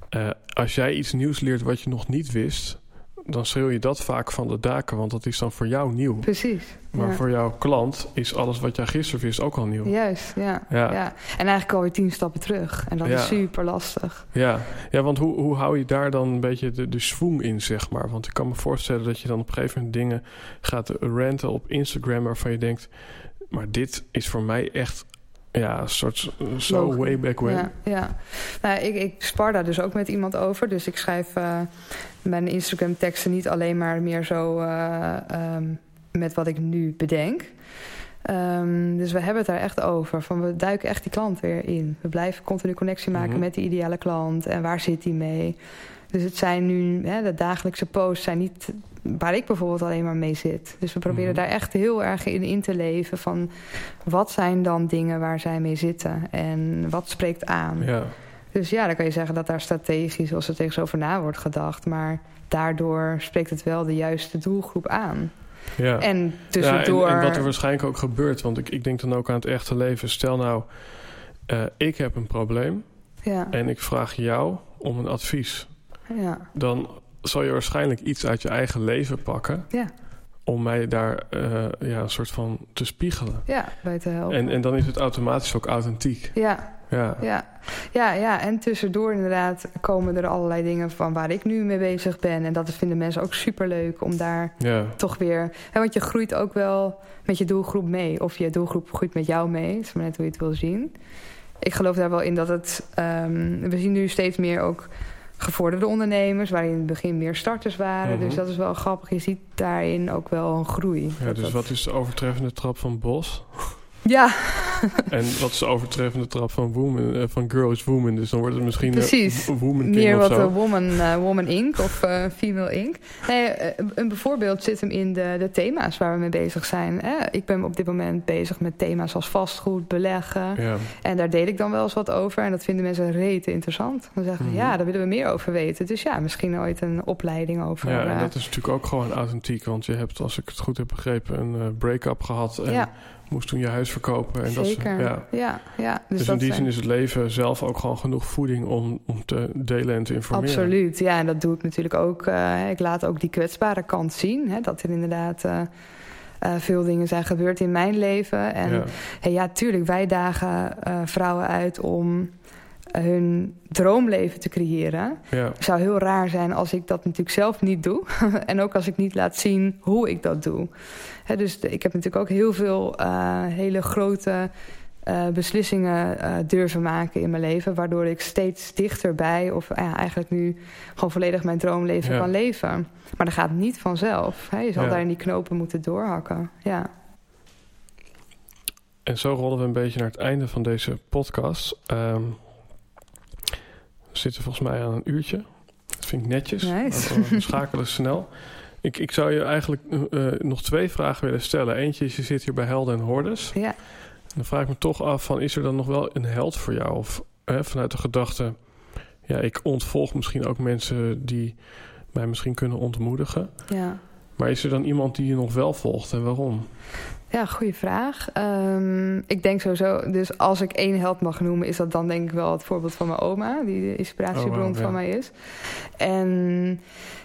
Eh, als jij iets nieuws leert wat je nog niet wist... dan schreeuw je dat vaak van de daken, want dat is dan voor jou nieuw. precies. Maar ja. voor jouw klant is alles wat jij gisteren wist ook al nieuw. Juist, ja, Ja. ja. En eigenlijk alweer tien stappen terug. En dat Ja. is super lastig. Ja, ja want hoe, hoe hou je daar dan een beetje de, de swoon in, zeg maar? Want ik kan me voorstellen dat je dan op een gegeven moment dingen gaat ranten op Instagram... waarvan je denkt, maar dit is voor mij echt ja, een soort zo Logisch. way back when. Ja, ja. Nou, ik, ik spar daar dus ook met iemand over. Dus ik schrijf eh, mijn Instagram teksten niet alleen maar meer zo eh, ehm, met wat ik nu bedenk. Ehm, dus we hebben het daar echt over. Van we duiken echt die klant weer in. We blijven continu connectie maken Mhm. met die ideale klant. En waar zit die mee? Dus het zijn nu, hè, de dagelijkse posts zijn niet waar ik bijvoorbeeld alleen maar mee zit. Dus we proberen Mhm. daar echt heel erg in in te leven. Van wat zijn dan dingen waar zij mee zitten? En wat spreekt aan? Ja. Dus ja, dan kan je zeggen dat daar strategisch of strategisch over na wordt gedacht. Maar daardoor spreekt het wel de juiste doelgroep aan. Ja. En Ja, tussendoor... en, en wat er waarschijnlijk ook gebeurt, want ik, ik denk dan ook aan het echte leven. Stel nou, eh, ik heb een probleem ja, en ik vraag jou om een advies. Ja, Dan zal je waarschijnlijk iets uit je eigen leven pakken ja, om mij daar eh, ja, een soort van te spiegelen. ja, bij te helpen. En, en dan is het automatisch ook authentiek. Ja, Ja, ja. Ja, ja, en tussendoor inderdaad komen er allerlei dingen van waar ik nu mee bezig ben. En dat vinden mensen ook superleuk om daar ja. toch weer... Hè, want je groeit ook wel met je doelgroep mee. Of je doelgroep groeit met jou mee. Het is maar net hoe je het wil zien. Ik geloof daar wel in dat het... ehm, we zien nu steeds meer ook gevorderde ondernemers... waar in het begin meer starters waren. Mhm. Dus dat is wel grappig. Je ziet daarin ook wel een groei. ja dus dat- wat is de overtreffende trap van Bos? Ja, En wat is de overtreffende trap van Woman, eh, van Girl is Woman? Dus dan wordt het misschien eh, Precies. Woman King meer of wat zo. de Woman, eh, woman Inc. of eh, Female Inc. Nee, eh, een bijvoorbeeld zit hem in de, de thema's waar we mee bezig zijn. Hè. Ik ben op dit moment bezig met thema's als vastgoed, beleggen. Ja, En daar deel ik dan wel eens wat over. En dat vinden mensen rete interessant. Dan zeggen ze, Mhm. ja, daar willen we meer over weten. Dus ja, misschien ooit een opleiding over. ja, en eh, dat is natuurlijk ook gewoon authentiek. Want je hebt, als ik het goed heb begrepen, een eh, break-up gehad. En ja, moest toen je huis verkopen. En dat zeker. is, ja. ja, ja. Dus, Dus, in dat die zijn- zin is het leven zelf ook gewoon genoeg voeding om, om te delen en te informeren. Absoluut, ja. En dat doe ik natuurlijk ook. eh, ik laat ook die kwetsbare kant zien. Hè, dat er inderdaad eh, eh, veel dingen zijn gebeurd in mijn leven. En Ja, hey, ja, tuurlijk, wij dagen vrouwen uit om hun droomleven te creëren. ja, Het zou heel raar zijn als ik dat natuurlijk zelf niet doe. en ook als ik niet laat zien hoe ik dat doe. Hè, dus de- ik heb natuurlijk ook heel veel eh, hele grote eh, beslissingen eh, durven maken in mijn leven. Waardoor ik steeds dichterbij, of ja, eigenlijk nu gewoon volledig mijn droomleven Ja. kan leven. Maar dat gaat niet vanzelf. Hè. Je zal daar in die knopen moeten doorhakken. Ja. En zo rollen we een beetje naar het einde van deze podcast. Ehm, zitten volgens mij aan een uurtje. Dat vind ik netjes. Nice. We schakelen snel. Ik, ik zou je eigenlijk eh, eh, nog twee vragen willen stellen. Eentje is, je zit hier bij Helden en Hordes. ja. En dan vraag ik me toch af van, is er dan nog wel een held voor jou? Of hè, vanuit de gedachte, ja, ik ontvolg misschien ook mensen die mij misschien kunnen ontmoedigen. ja. Maar is er dan iemand die je nog wel volgt en waarom? Ja, goede vraag. Ehm, ik denk sowieso, dus als ik één held mag noemen, is dat dan denk ik wel het voorbeeld van mijn oma, die de inspiratiebron Oh, wow, ja. van mij is. En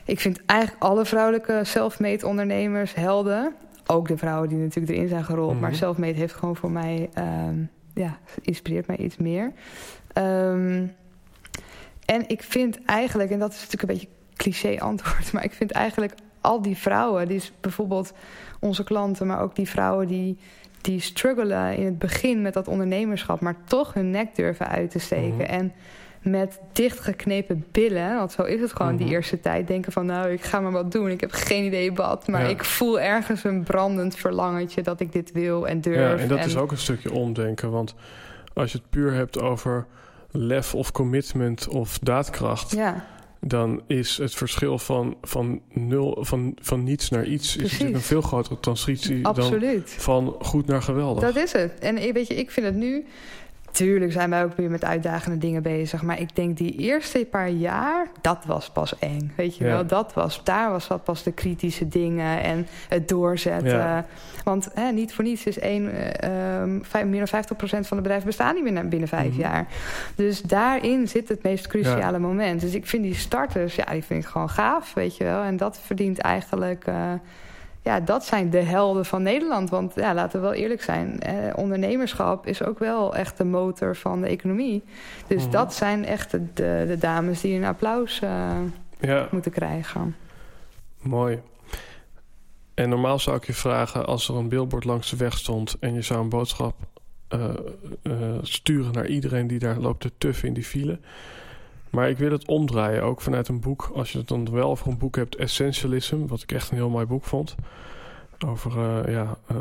ik vind eigenlijk alle vrouwelijke self-made ondernemers helden. Ook de vrouwen die natuurlijk erin zijn gerold, Mhm. maar self-made heeft gewoon voor mij, ehm, ja, inspireert mij iets meer. Ehm, en ik vind eigenlijk, en dat is natuurlijk een beetje cliché antwoord, maar ik vind eigenlijk al die vrouwen, die is bijvoorbeeld onze klanten, maar ook die vrouwen die, die struggelen in het begin met dat ondernemerschap, maar toch hun nek durven uit te steken. Mhm. En met dichtgeknepen billen, want zo is het gewoon Mhm. die eerste tijd, denken van nou, ik ga maar wat doen. Ik heb geen idee wat, maar Ja. ik voel ergens een brandend verlangentje dat ik dit wil en durf. Ja, en dat is ook een stukje omdenken. Want als je het puur hebt over lef of commitment of daadkracht... Ja, dan is het verschil van, van, nul, van, van niets naar iets... is natuurlijk een veel grotere transitie dan absoluut. van goed naar geweldig. Dat is het. En ik- weet je, ik vind het nu. Tuurlijk zijn wij ook weer met uitdagende dingen bezig. Maar ik denk die eerste paar jaar, dat was pas eng. Weet je Ja. wel, dat was, daar was dat pas de kritische dingen en het doorzetten. Ja. Want hè, niet voor niets is één, eh, ehm, vijf- meer dan 50% van de bedrijven bestaan niet binnen, binnen vijf Mhm. jaar. Dus daarin zit het meest cruciale moment. Dus ik vind die starters, ja, die vind ik gewoon gaaf, weet je wel. En dat verdient eigenlijk... eh, ja, dat zijn de helden van Nederland. Want ja, laten we wel eerlijk zijn. Eh, ondernemerschap is ook wel echt de motor van de economie. Dus Mhm. dat zijn echt de, de, de dames die een applaus eh, Ja, moeten krijgen. mooi. En normaal zou ik je vragen, als er een billboard langs de weg stond... en je zou een boodschap eh, eh, sturen naar iedereen die daar loopt te tuffen in die file... Maar ik wil het omdraaien, ook vanuit een boek. Als je het dan wel over een boek hebt, Essentialism... wat ik echt een heel mooi boek vond... over eh, ja, eh,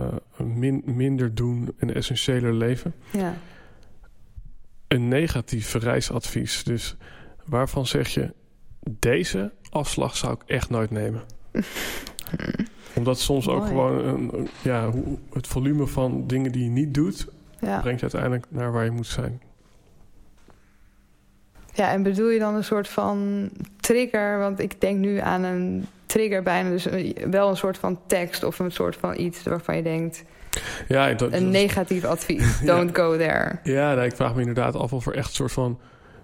min, minder doen en essentiëler leven. Ja. Een negatief reisadvies. Dus waarvan zeg je, deze afslag zou ik echt nooit nemen? Omdat soms ook Mooi. gewoon een, ja, hoe- het volume van dingen die je niet doet, Ja. brengt je uiteindelijk naar waar je moet zijn. Ja, en bedoel je dan een soort van trigger? Want ik denk nu aan een trigger bijna, dus wel een soort van tekst of een soort van iets waarvan je denkt, Ja, dat, een negatief advies, don't go there. ja nou, ik vraag me inderdaad af of er echt een soort van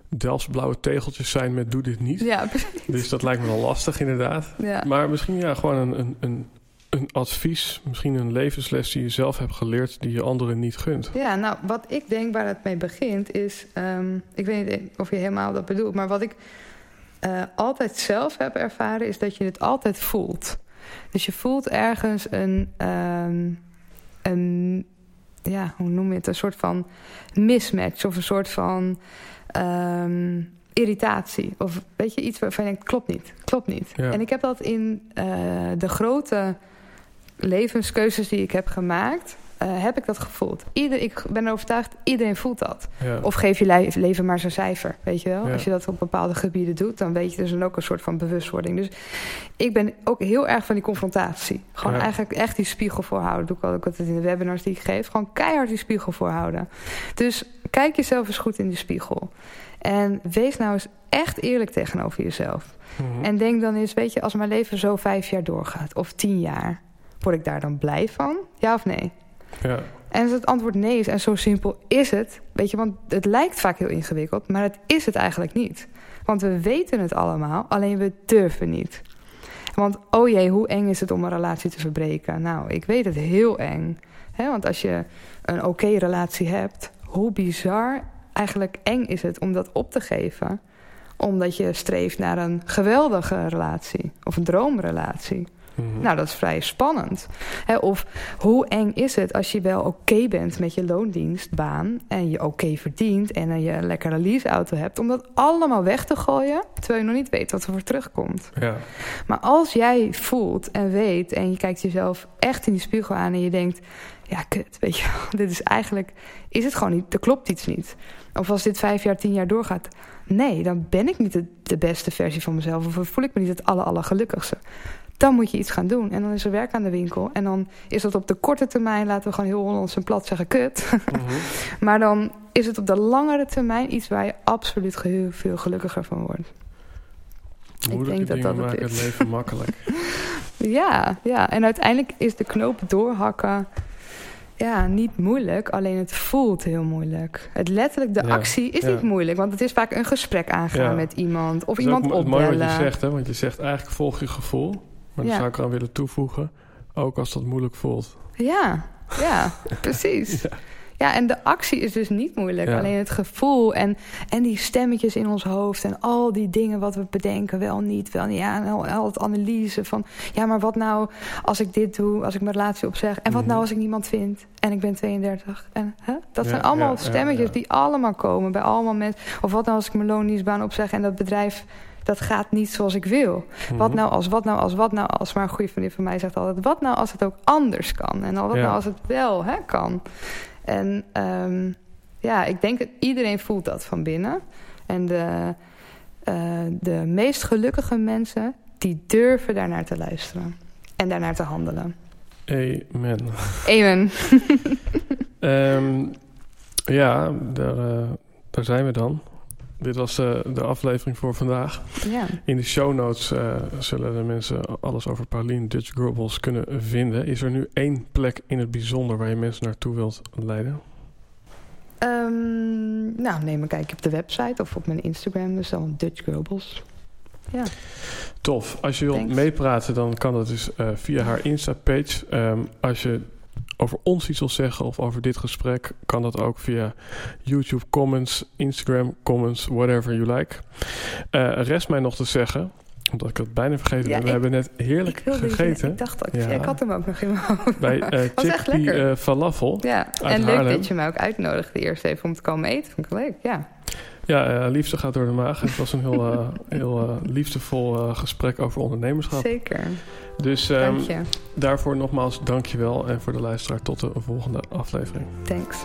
Delfts blauwe tegeltjes zijn met doe dit niet. Ja, precies. Dus dat lijkt me wel lastig inderdaad. Ja. Maar misschien ja, gewoon een, een, een, een advies, misschien een levensles die je zelf hebt geleerd die je anderen niet gunt. Ja, nou, wat ik denk waar het mee begint is... ehm, ik weet niet of je helemaal dat bedoelt... maar wat ik eh, altijd zelf heb ervaren... is dat je het altijd voelt. Dus je voelt ergens een... ehm, een ja, hoe noem je het? Een soort van mismatch of een soort van... ehm, irritatie. Of weet je, iets waarvan je denkt, klopt niet, klopt niet. Ja. En ik heb dat in eh, de grote levenskeuzes die ik heb gemaakt... eh, heb ik dat gevoeld. Ieder, ik ben er overtuigd, iedereen voelt dat. Ja. Of geef je le- leven maar zijn cijfer, weet je wel? Ja. Als je dat op bepaalde gebieden doet... dan weet je dus dan ook een soort van bewustwording. Dus ik ben ook heel erg van die confrontatie. Gewoon Ja. eigenlijk echt die spiegel voorhouden. Doe ik ook altijd in de webinars die ik geef. Gewoon keihard die spiegel voorhouden. Dus kijk jezelf eens goed in die spiegel. En wees nou eens echt eerlijk tegenover jezelf. Mhm. En denk dan eens, weet je, als mijn leven zo vijf jaar doorgaat... of tien jaar, word ik daar dan blij van? Ja of nee? ja. En als het antwoord nee is, en zo simpel is het... weet je, want het lijkt vaak heel ingewikkeld... maar het is het eigenlijk niet. Want we weten het allemaal, alleen we durven niet. Want oh jee, hoe eng is het om een relatie te verbreken? Nou, ik weet het heel eng. Hè, want als je een oké relatie hebt... hoe bizar eigenlijk eng is het om dat op te geven... omdat je streeft naar een geweldige relatie... of een droomrelatie. Mhm. Nou, dat is vrij spannend. Of hoe eng is het als je wel oké bent met je loondienstbaan... en je oké verdient en je een lekkere leaseauto hebt... om dat allemaal weg te gooien, terwijl je nog niet weet wat er voor terugkomt. ja. Maar als jij voelt en weet en je kijkt jezelf echt in die spiegel aan... en je denkt, ja, kut, weet je wel, dit is eigenlijk... is het gewoon niet, er klopt iets niet. Of als dit vijf jaar, tien jaar doorgaat... nee, dan ben ik niet de, de beste versie van mezelf... of voel ik me niet het aller, allergelukkigste. Dan moet je iets gaan doen. En dan is er werk aan de winkel. En dan is dat op de korte termijn, laten we gewoon heel Hollands en plat zeggen, kut. Mhm. maar dan is het op de langere termijn iets waar je absoluut heel veel gelukkiger van wordt. Moeilijke denk dat dat het maken het is. leven makkelijk. Ja, ja, en uiteindelijk is de knoop doorhakken ja, niet moeilijk. Alleen het voelt heel moeilijk. Het letterlijk, de Ja, actie is ja. niet moeilijk. Want het is vaak een gesprek aangaan Ja. met iemand. Of is iemand ook mo- mooi opbellen. wat je zegt, hè? Want je zegt eigenlijk volg je gevoel. Maar Ja. zou ik eraan willen toevoegen, ook als dat moeilijk voelt. Ja, ja, precies. Ja. Ja. en de actie is dus niet moeilijk. Ja. Alleen het gevoel en, en die stemmetjes in ons hoofd... en al die dingen wat we bedenken, wel niet, wel niet. Ja, en al, al het analyse van... ja, maar wat nou als ik dit doe, als ik mijn relatie opzeg... en wat Mhm. nou als ik niemand vind en ik ben 32? En, hè? Dat zijn allemaal stemmetjes die allemaal komen bij allemaal mensen. Of wat nou als ik mijn loondienstbaan opzeg en dat bedrijf... dat gaat niet zoals ik wil. Wat Mhm. nou als, wat nou als, wat nou als. Maar een goede vriendin van mij zegt altijd... wat nou als het ook anders kan? En al wat Ja. nou als het wel hè, kan? En ehm, ja, ik denk dat iedereen voelt dat van binnen. En de, eh, de meest gelukkige mensen... die durven daarnaar te luisteren. En daarnaar te handelen. Amen. Amen. Ehm, ja, daar, eh, daar zijn we dan. Dit was eh, de aflevering voor vandaag. Ja. In de show notes eh, zullen de mensen alles over Pauline Dutch Grubbles kunnen vinden. Is er nu één plek in het bijzonder waar je mensen naartoe wilt leiden? Ehm, nou, neem een kijkje op de website of op mijn Instagram. Dus dan Dutch Grubbles. Ja. Tof. Als je wilt Thanks. meepraten, dan kan dat dus eh, via haar Insta-page. Ehm, als je over ons iets wil zeggen of over dit gesprek, kan dat ook via YouTube comments, Instagram comments, whatever you like. Eh rest mij nog te zeggen, omdat ik het bijna vergeten Ja, ben. We ik- hebben net heerlijk Ik, gegeten ik dacht dat Ja. ik had hem ook nog in mijn hoofd. bij Was echt Chickpea lekker. eh, Falafel. Ja, en leuk dat je mij ook uitnodigde eerst even om te komen eten. Vond ik leuk, ja. Ja, liefde gaat door de maag. Het was een heel, heel liefdevol gesprek over ondernemerschap. Zeker. Dus um, Dank daarvoor nogmaals dankjewel. En voor de luisteraar tot de volgende aflevering. Thanks.